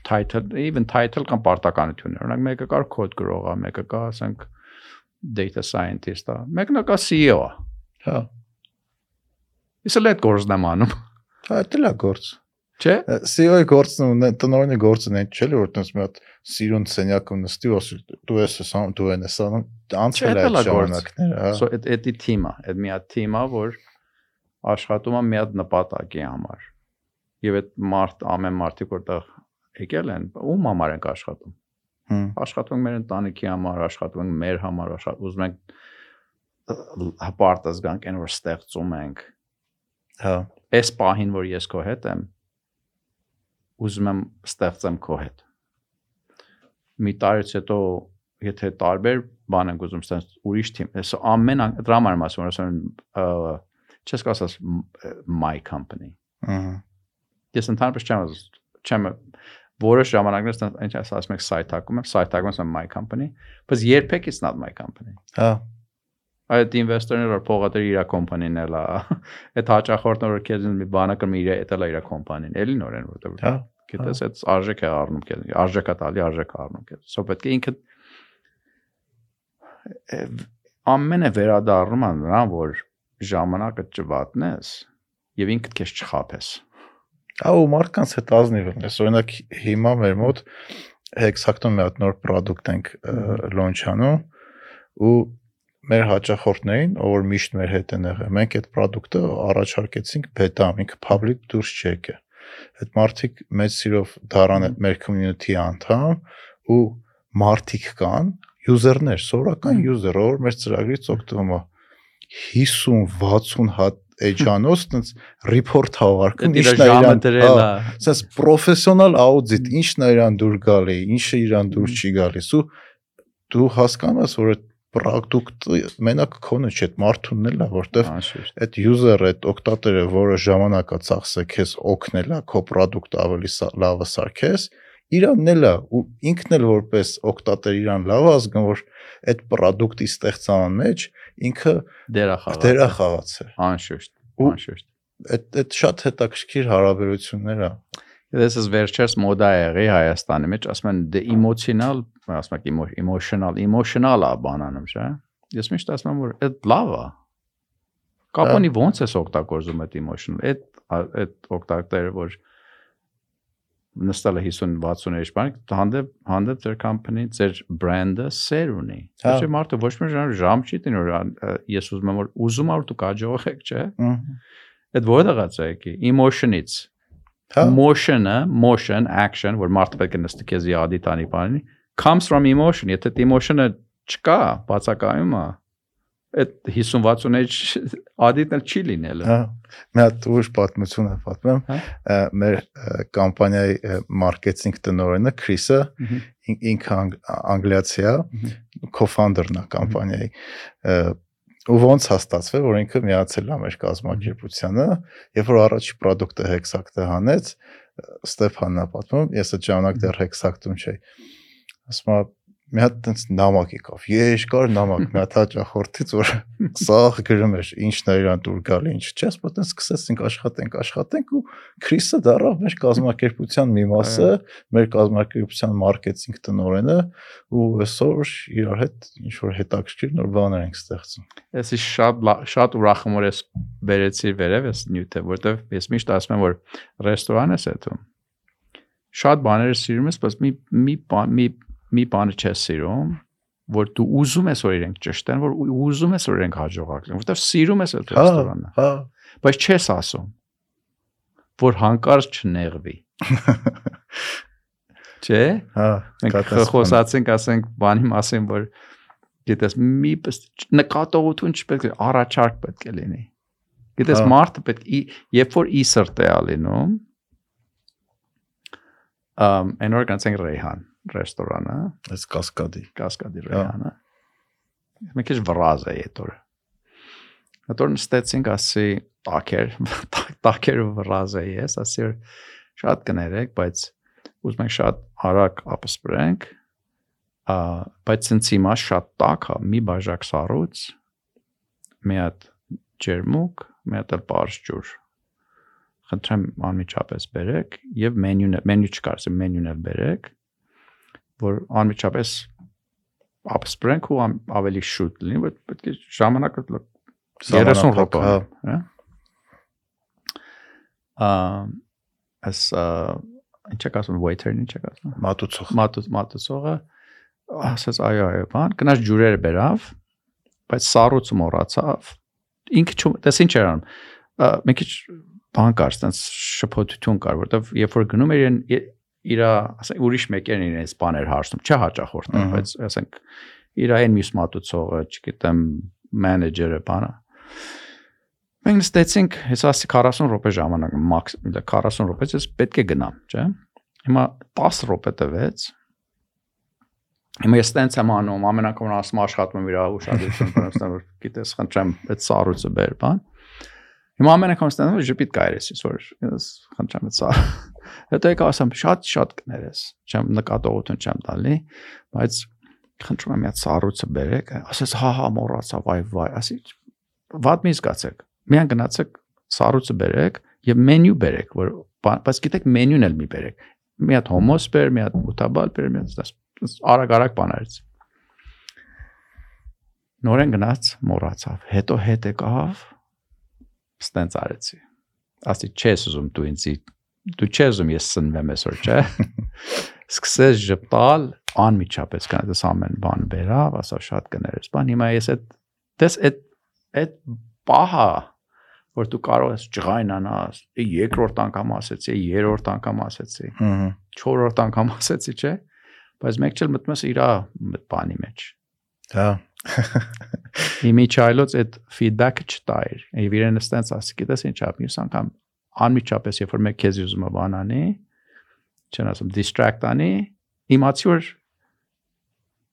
title, even title կամ պարտականություններ։ Օրինակ մեկը կար կոդ գրողա, մեկը կա, ասենք data scientist-ա, մեկն կա CEO-ա։ Հա, Իսկ այդ գործն եմ անում, հա, դա լա գործ։ չէ՞։ CEO-ի գործն ու տնօրենի գործն է, չէ՞ որ տես մի հատ սիրուն սենյակում նստի ու ասի դու ես ասում, դու ես ասում, անցել է ժամանակները, հա։ So այդ էդի թիմը, այդ մի հատ թիմը, որ աշխատում է մի հատ նպատակի համար։ Եվ այդ մարդ ամեն մարդիկ որտեղ եկել են, ում համար ենք աշխատում։ Հմ, Աշխատում ենք մեր ընտանիքի համար, աշխատում ենք մեր համար, աշխատում ուզում ենք հպարտս գանք այն որ ստեղծում ենք։ Հա, Այս պահին, որ ես քո հետ եմ, ուզում եմ ստեղծեմ քո հետ։ Մի տարից հետո եթե տարբեր բան ենք ուզում ստանալ ուրիշ թիմ, այս ամեն դրա համար ասում եմ, ասում չես կասած my company։ Ահա։ Ես ընդհանրապես չեմ չեմ որոշ ժամանակներ այնց ասում եք site հակում եմ, site հակում եմ my company, բայց երբեք it's not my company։ Հա։ Այդ ինվեստորները որ փողատեր իր կոմպանին էլա, այդ հաճախորդը որ քեզ մի բանը կրում իր էտելա իր կոմպանին, էլի նորեն որտեղ Հա։ գիտես այդ արժեք է առնում քեզ, արժեքա տալի արժեք առնում քեզ։ Սա պետք է ինքը ամենը վերադառնում է նրան, որ ժամանակը ճվատնես եւ ինքդ քեզ չխափես։ ու մարդկանց հետ ազնիվ եմ։ Ես օրինակ հիմա մեր մոտ Hexacton մի հատ նոր product ենք launch-անում ու մեր հաճախորդներին, ով միշտ մեր հետ են եղել, մենք այդ product-ը առաջարկեցինք beta, ինքը public դուրս չեկը։ Այդ մարդիկ մեծ սիրով դառան մեր community անդամ ու մարդիկ կան, user-ներ, սովորական user, ով մեր ծրագրից օգտվում է 50-60 հատ էջանոց տենց report հավարկում Ինչն է իրան դրել է։ Սենց պրոֆեսիոնալ աուդիտ, ինչն է իրան դուր գալի, ինչը իրան դուր չի գալիս ու դու հասկանում ես, որ այդ product-ը մենակ քոնը չէ, մարդունն էլ է, որտեվ այդ user-ը, այդ օգտատերը, որը ժամանակա ծախսը քեզ օգնել է քո product-ը ավելի լավը սարքես, իրանն էլ է ու ինքն էլ որպես օգտատեր իրան լավ է զգում, որ այդ product-ի ստեղծման մեջ ինքը Դերա խաղա։ դերա խաղացել։ Անշուշտ։ Ու- Անշուշտ։ Այդ այդ շատ հետաքրքիր հարաբերություններ է։ This is վերջերս մոդա է եղի Հայաստանի մեջ, ասում են the emotional, ասում եք emo- emotional, emotional-ա բանանում, չէ՞։ Ես միշտ ասում եմ, որ այդ լավ է։ Կապոնի ոնց է օգտագործում այդ emotional։ Այդ այդ օգտակները, որ նստել է 50-60 էջ բան, հանդեպ հանդեպ ձեր company, ձեր brand-ը սեր ունի։ Հա։ Չէ՞ մարդը ոչ մի ժամ չի տին որ ես ուզում եմ որ ուզում եմ որ դու կաջողեք, չէ՞։ Այդ որտեղից է եկի? Emotion-ից։ Հա։ Motion-ը, motion, action, որ մարդը պետք է նստի քեզ յադի տանի բանի, comes from emotion։ Եթե emotion-ը չկա, բացակայում է, այդ 50-60 էջ ադիտն էլ չի լինել։ Հա։ Մի հատ ուրիշ պատմություն է պատմեմ։ Հա։ Մեր կամպանիայի մարքեթինգ տնօրենը Քրիսը ինքը անգ- անգլիացի է, co-founder-ն է կամպանիայի։ Ու ոնց է ստացվել, որ ինքը միացել է մեր կազմակերպությանը, երբ որ առաջի product-ը Hexact-ը հանեց, Ստեփանն է պատմում, ես այդ ժամանակ դեռ Hexact-ում չէի։ Ասում է մի հատ տենց նամակ եկավ։ Երկար նամակ մի հատ հաճախորդից, որ սաղ գրում էր ինչն է իրան դուր գալի, ինչ չէ, ասում տենց սկսեցինք աշխատենք, աշխատենք ու Քրիսը դառավ մեր կազմակերպության մի մասը, մեր կազմակերպության մարքեթինգ տնօրենը ու այսօր իրար հետ ինչ որ հետաքրքիր նոր բաներ ենք ստեղծում։ Ես շատ շատ ուրախ եմ որ ես վերեցի վերև ես նյութը, որտեվ ես միշտ ասում եմ որ ռեստորան ես այդում։ Շատ բաներ սիրում ես, բայց մի մի մի մի բանը չես սիրում, որ դու ուզում ես որ իրենք ճշտեն, որ ու- ուզում ես որ իրենք հաջողակ լինեն, որտեվ սիրում ես այդ ռեստորանը, Հա, բայց չես ասում որ հանկարծ չնեղվի։ Չէ՞։ հա, Մենք խոսացինք, ասենք, բանի մասին, որ գիտես, մի նկատողություն չպետք է առաջարկ պետք է լինի։ Գիտես, Հա։ մարդը պետք է երբ որ ի սրտ է ալինում, ըմ այնօր կանցենք Ռեհան ռեստորանը, այս կասկադի։ Կասկադի Հա։ Ռեհանը։ Մենք քիչ վրազ է այդ օրը։ Այդ օրը նստեցինք, ասի, տակեր, տակեր վրազ է ես, ասի շատ կներեք, բայց ուզում ենք շատ արագ ապսպրենք, ա բայց ցենց հիմա շատ տաք է, մի բաժակ սառույց, մի հատ ջերմուկ, մի հատ էլ պարզ ջուր։ Խնդրեմ անմիջապես բերեք եւ մենյուն մենյու չկար, ասեմ մենյուն էլ բերեք, որ անմիջապես ապսպրենք ու ամ- ավելի շուտ լինի, որ պետք է ժամանակը լ- 30 րոպե, հա։ հա։ Ա as ինչ է ասում waiter-ն ինչ է ասում Մատուցող։ մատուց մատուցողը ասաց այո այո բան գնաց ջուրերը բերավ բայց սառույցը մոռացավ ինքը չու դες ինչ էր անում մի քիչ բան կար sense շփոթություն կար որովհետև երբ որ գնում էր իր ասենք ուրիշ մեկերն իրենց բաներ հարցնում չէ հաճախորդն բայց ասենք իր այն մյուս մատուցողը չգիտեմ մենեջերը բանը մենք նստեցինք հեսա ասի 40 րոպե ժամանակ մաքս 40 րոպե ես պետք է գնամ չէ հիմա 10 րոպե տվեց Հիմա ես տենց եմ անում, ամեն անգամ որ ասում աշխատում եմ իր ուշադրություն բանստան որ գիտես խնդրեմ այդ սառույցը բեր բան։ Հիմա ամեն անգամ ստանում եմ ժպիտ կայրես, որ ես խնդրեմ սա։ Հետո եկա ասեմ շատ շատ կներես։ Չեմ նկատողություն չեմ տալի, բայց խնդրում եմ այդ սառույցը բերեք։ Ասես հա հա մոռացա, վայ վայ, ասի վատ մի զգացեք։ Միան գնացեք սառույցը բերեք եւ մենյու բերեք, որ բայց գիտեք մենյուն էլ մի բերեք։ Մի հատ հոմոս բեր, մի հատ մուտաբալ բեր, մի հատ արագ-արագ բաներից։ Նորեն գնաց, մոռացավ։ Հետո հետ եկավ, ստենց արեցի։ Ասի չես ուզում դու ինձ դու չես ուզում ես սնվեմ այսօր, չէ։ Սկսես ժպտալ, անմիջապես կանես ամեն բան վերավ, ասա շատ կներես։ Բան հիմա ես այդ դες այդ այդ պահա որ դու կարող ես ջղայնանաս, երկրորդ անգամ ասեցի, երրորդ անգամ ասեցի, Ահա։ չորրորդ անգամ ասեցի, չէ՞ բայց մեկ չել մտնում ես իր բանի մեջ։ Հա։ Իմիջայլոց այդ feedback-ը չտայր։ Եվ իրեն ստենց ասի, գիտես ինչ ապ, ես անգամ անմիջապես երբ որ մեկ քեզ ուզում է բանանի, չեն ասում distract անի, իմացի որ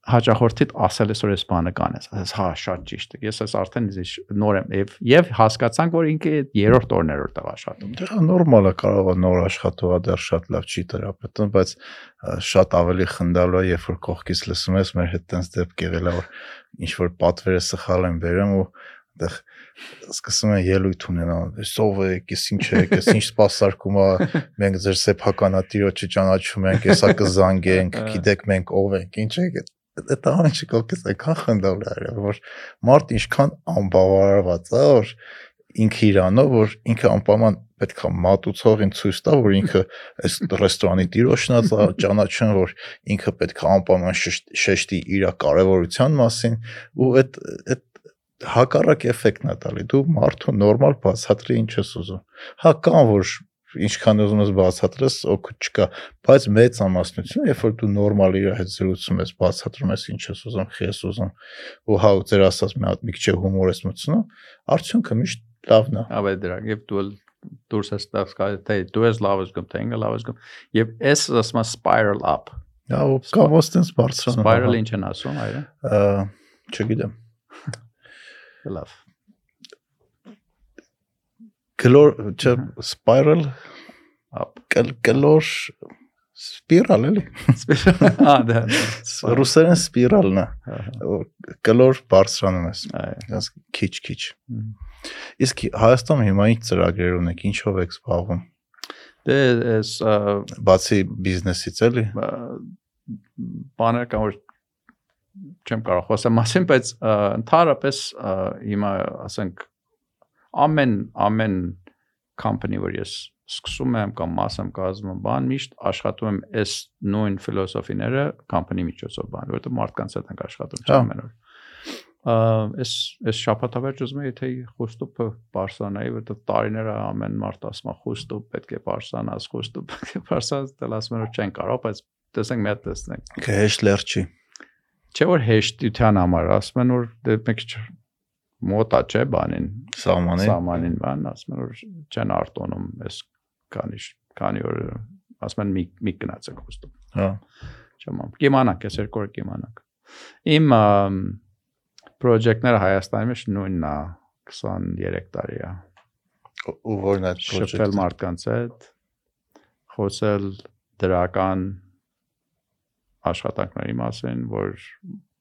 հաճախորդիդ ասել ես որ ես բանը կանես ասես հա շատ ճիշտ է ես ես արդեն ես նոր եմ եւ եւ հասկացանք որ ինքը երրորդ օրն էր որտեղ աշխատում դա նորմալ է կարող է նոր աշխատողը դեռ շատ լավ չի դրապետում բայց շատ ավելի խնդալու է երբ որ կողքից լսում ես մեր հետ տենց դեպք եղել է որ ինչ որ պատվերը սխալ են վերում ու այդտեղ սկսում են ելույթ ունենալ։ Սով եք, ես ինչ եք, ես ինչ սпасարկում է, մենք ձեր սեփականատիրը չճանաչում ենք, հեսա կզանգենք, գիտեք մենք ով ենք, ինչ եք է այդ ամենը կողքից այնքան խնդալ է որ մարդ ինչքան անբավարարված է որ ինքը իրանով որ ինքը անպայման պետք է մատուցողին ցույց տա որ ինքը այս ռեստորանի տիրոջն է ճանաչեն որ ինքը պետք է անպայման շեշտի իր կարևորության մասին ու այդ այդ հակառակ էֆեկտն է տալի դու մարդու նորմալ բացատրի ինչ ես ուզում հա կան որ ինչքան ուզում ես բացատրես, օգուտ չկա, բայց մեծ ամասնությունը, երբ որ դու նորմալ իր հետ զրուցում ես, բացատրում ես ինչ ես ուզում, խի ես ուզում, ու հա ձեր ասած մի հատ մի քիչ հումոր ես մտցնում, արդյունքը միշտ լավն է։ Ավե դրա, եւ դու դուրս ես տաս կա թե դու ես լավ ես գում, թե ինքը լավ ես գում, եւ էս ասма spiral up։ Հա, ու կամ ոստենց բարձրանում։ Spiral ինչ են ասում, այո։ Չգիտեմ։ Լավ կլոր չէ spiral կլոր սպիրալ էլի ա դա ռուսերեն սպիրալն է կլոր բարձրանում ես այո քիչ քիչ իսկ Հայաստանում հիմա ինչ ծրագրեր ունեք ինչով եք զբաղվում? Դե էս բացի բիզնեսից էլի բաներ կան որ չեմ կարող խոսեմ մասին բայց ընդհանրապես հիմա ասենք ամեն ամեն company որ ես սկսում եմ կամ մաս եմ կազմում բան միշտ աշխատում եմ այս նույն ֆիլոսոֆիները company միջոցով բան որովհետեւ մարդկանց հետ ենք աշխատում հա։ ամեն օր այս այս շապատավերջը ուզում եմ թե խոստուպը բարսանայի որովհետեւ տարիները ամեն մարդ ասում է խոստուպ պետք է բարսանաս խոստուպ պետք է բարսանաս դել ասում են որ չեն կարող բայց տեսենք մի հատ տեսնենք քեշ լերչի չէ որ հեշտության համար ասում են որ դե մեկ մոտա չէ բանին սահմանին սահմանին բան ասում են որ չեն արտոնում այս քանի քանի օր ասում են մի մի գնացեք ոստում հա չեմ կիմանանք այս երկու օր կիմանանք իմ պրոջեկտները Հայաստանի մեջ նույնն է 23 տարի է ու որն է այդ շփվել մարդկանց հետ խոսել դրական աշխատանքների մասին որ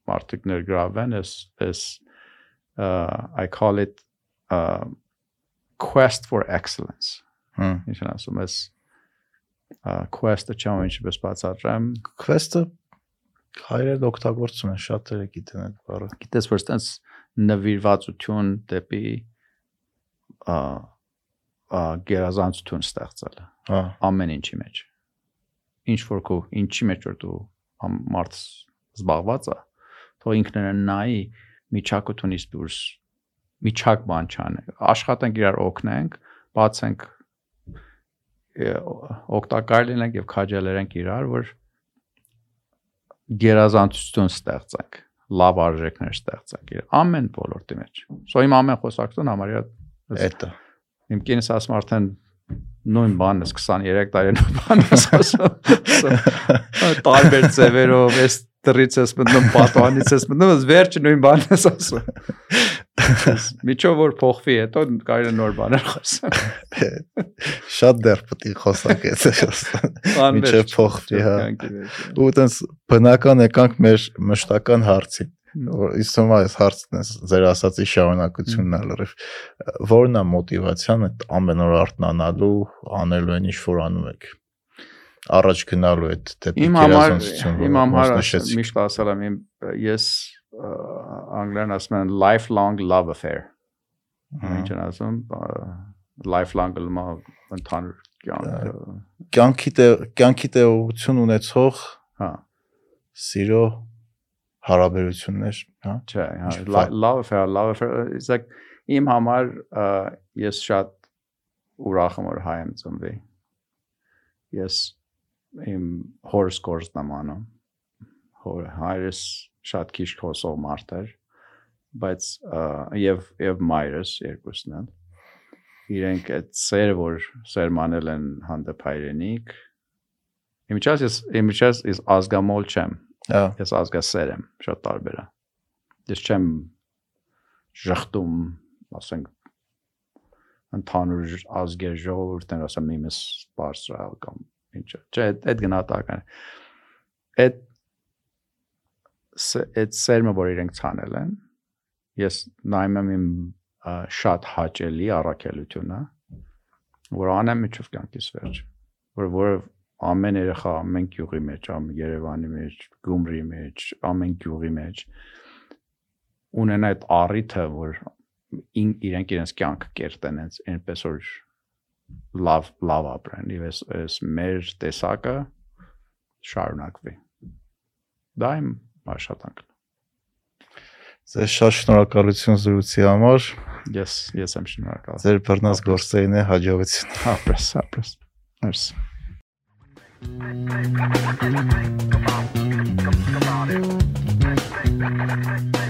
մարդիկ ներգրավեն այս այս I call it uh, quest for excellence։ Ինչ ասում ես quest-ը challenge պես բացատրեմ։ quest-ը հայերեն օգտագործում են շատերը գիտեն այդ բառը Գիտես որ ստենց նվիրվածություն դեպի ա ա գերազանցություն ստեղծել հա ամեն ինչի մեջ։ Ինչ որ քո ինչի մեջ որ դու մարդ զբաղված է, թող ինքներն նայի միջակությունից դուրս միջակ բան չանենք աշխատենք իրար օգնենք բացենք օգտակար լինենք եւ քաջալերենք իրար որ գերազանցություն ստեղծենք լավ արժեքներ ստեղծենք իր ամեն ոլորտի մեջ սո իմ ամեն խոսակցություն համարյա էտա իմ կինս ասում արդեն նույն բանն ես 23 տարի նույն բանն ես ասում տարբեր ձևերով էս դրից ես մտնում պատանից ես մտնում ես վերջը նույն բանն ես ասում միջով որ փոխվի հետո կարելի նոր բաներ խոսալ շատ դեռ պետք է խոսակ էս միջով փոխվի հա ու տենց բնական եկանք մեր մշտական հարցին որ իսում այս հարցն է ձեր ասացի շարունակությունն է լրիվ որն է մոտիվացիան այդ ամեն օր արթնանալու անելու են ինչ որ անում եք առաջ գնալու այդ դեպի գերազանցություն իմ համար միշտ ասել եմ ես անգլերեն ասում են lifelong love affair ինչ ասում lifelong լմա ընդհանուր կյանք կյանքի կյանքի տեողություն ունեցող հա սիրո հարաբերություններ, հա։ Չէ, հա, love affair, love affair is like իմ համար ես շատ ուրախ եմ որ հայ եմ ծնվի։ Ես իմ հորս կորսն եմ անում։ Հոր հայրս շատ քիչ խոսող մարդ էր, բայց եւ եւ մայրս երկուսն են։ Իրենք այդ սերը որ սերմանել են հանդեպ հայրենիք։ Իմիջաս ես իմիջաս is ազգամոլ չեմ Ես ազգասեր եմ, շատ տարբեր է։ Ես չեմ ժխտում, ասենք ընդհանուր ազգեր ժողովուրդներ ասեմ իմս բարձրալ կամ ինչը։ Չէ, այդ գնահատական Այդ այդ սերմը որ իրենք ցանել են, ես նայում եմ իմ շատ հաճելի առաքելությունը, որ անեմ միջով կյանքից վերջ, որ որը ամեն երեխա ամեն գյուղի մեջ, ամեն Երևանի մեջ, Գյումրի մեջ, ամեն գյուղի մեջ ունենա այդ առիթը, որ իրենք իրենց կյանքը կերտեն այնպես որ լավ լավ ապրեն, եւ այս այս մեր տեսակը շարունակվի։ Դա իմ աշխատանքն Ձեզ շատ շնորհակալություն զրույցի համար։ Ես ես եմ շնորհակալ։ Ձեր բռնած գործերին է հաջողություն։ Ապրես, ապրես։ Merci. Come on, come on, come on.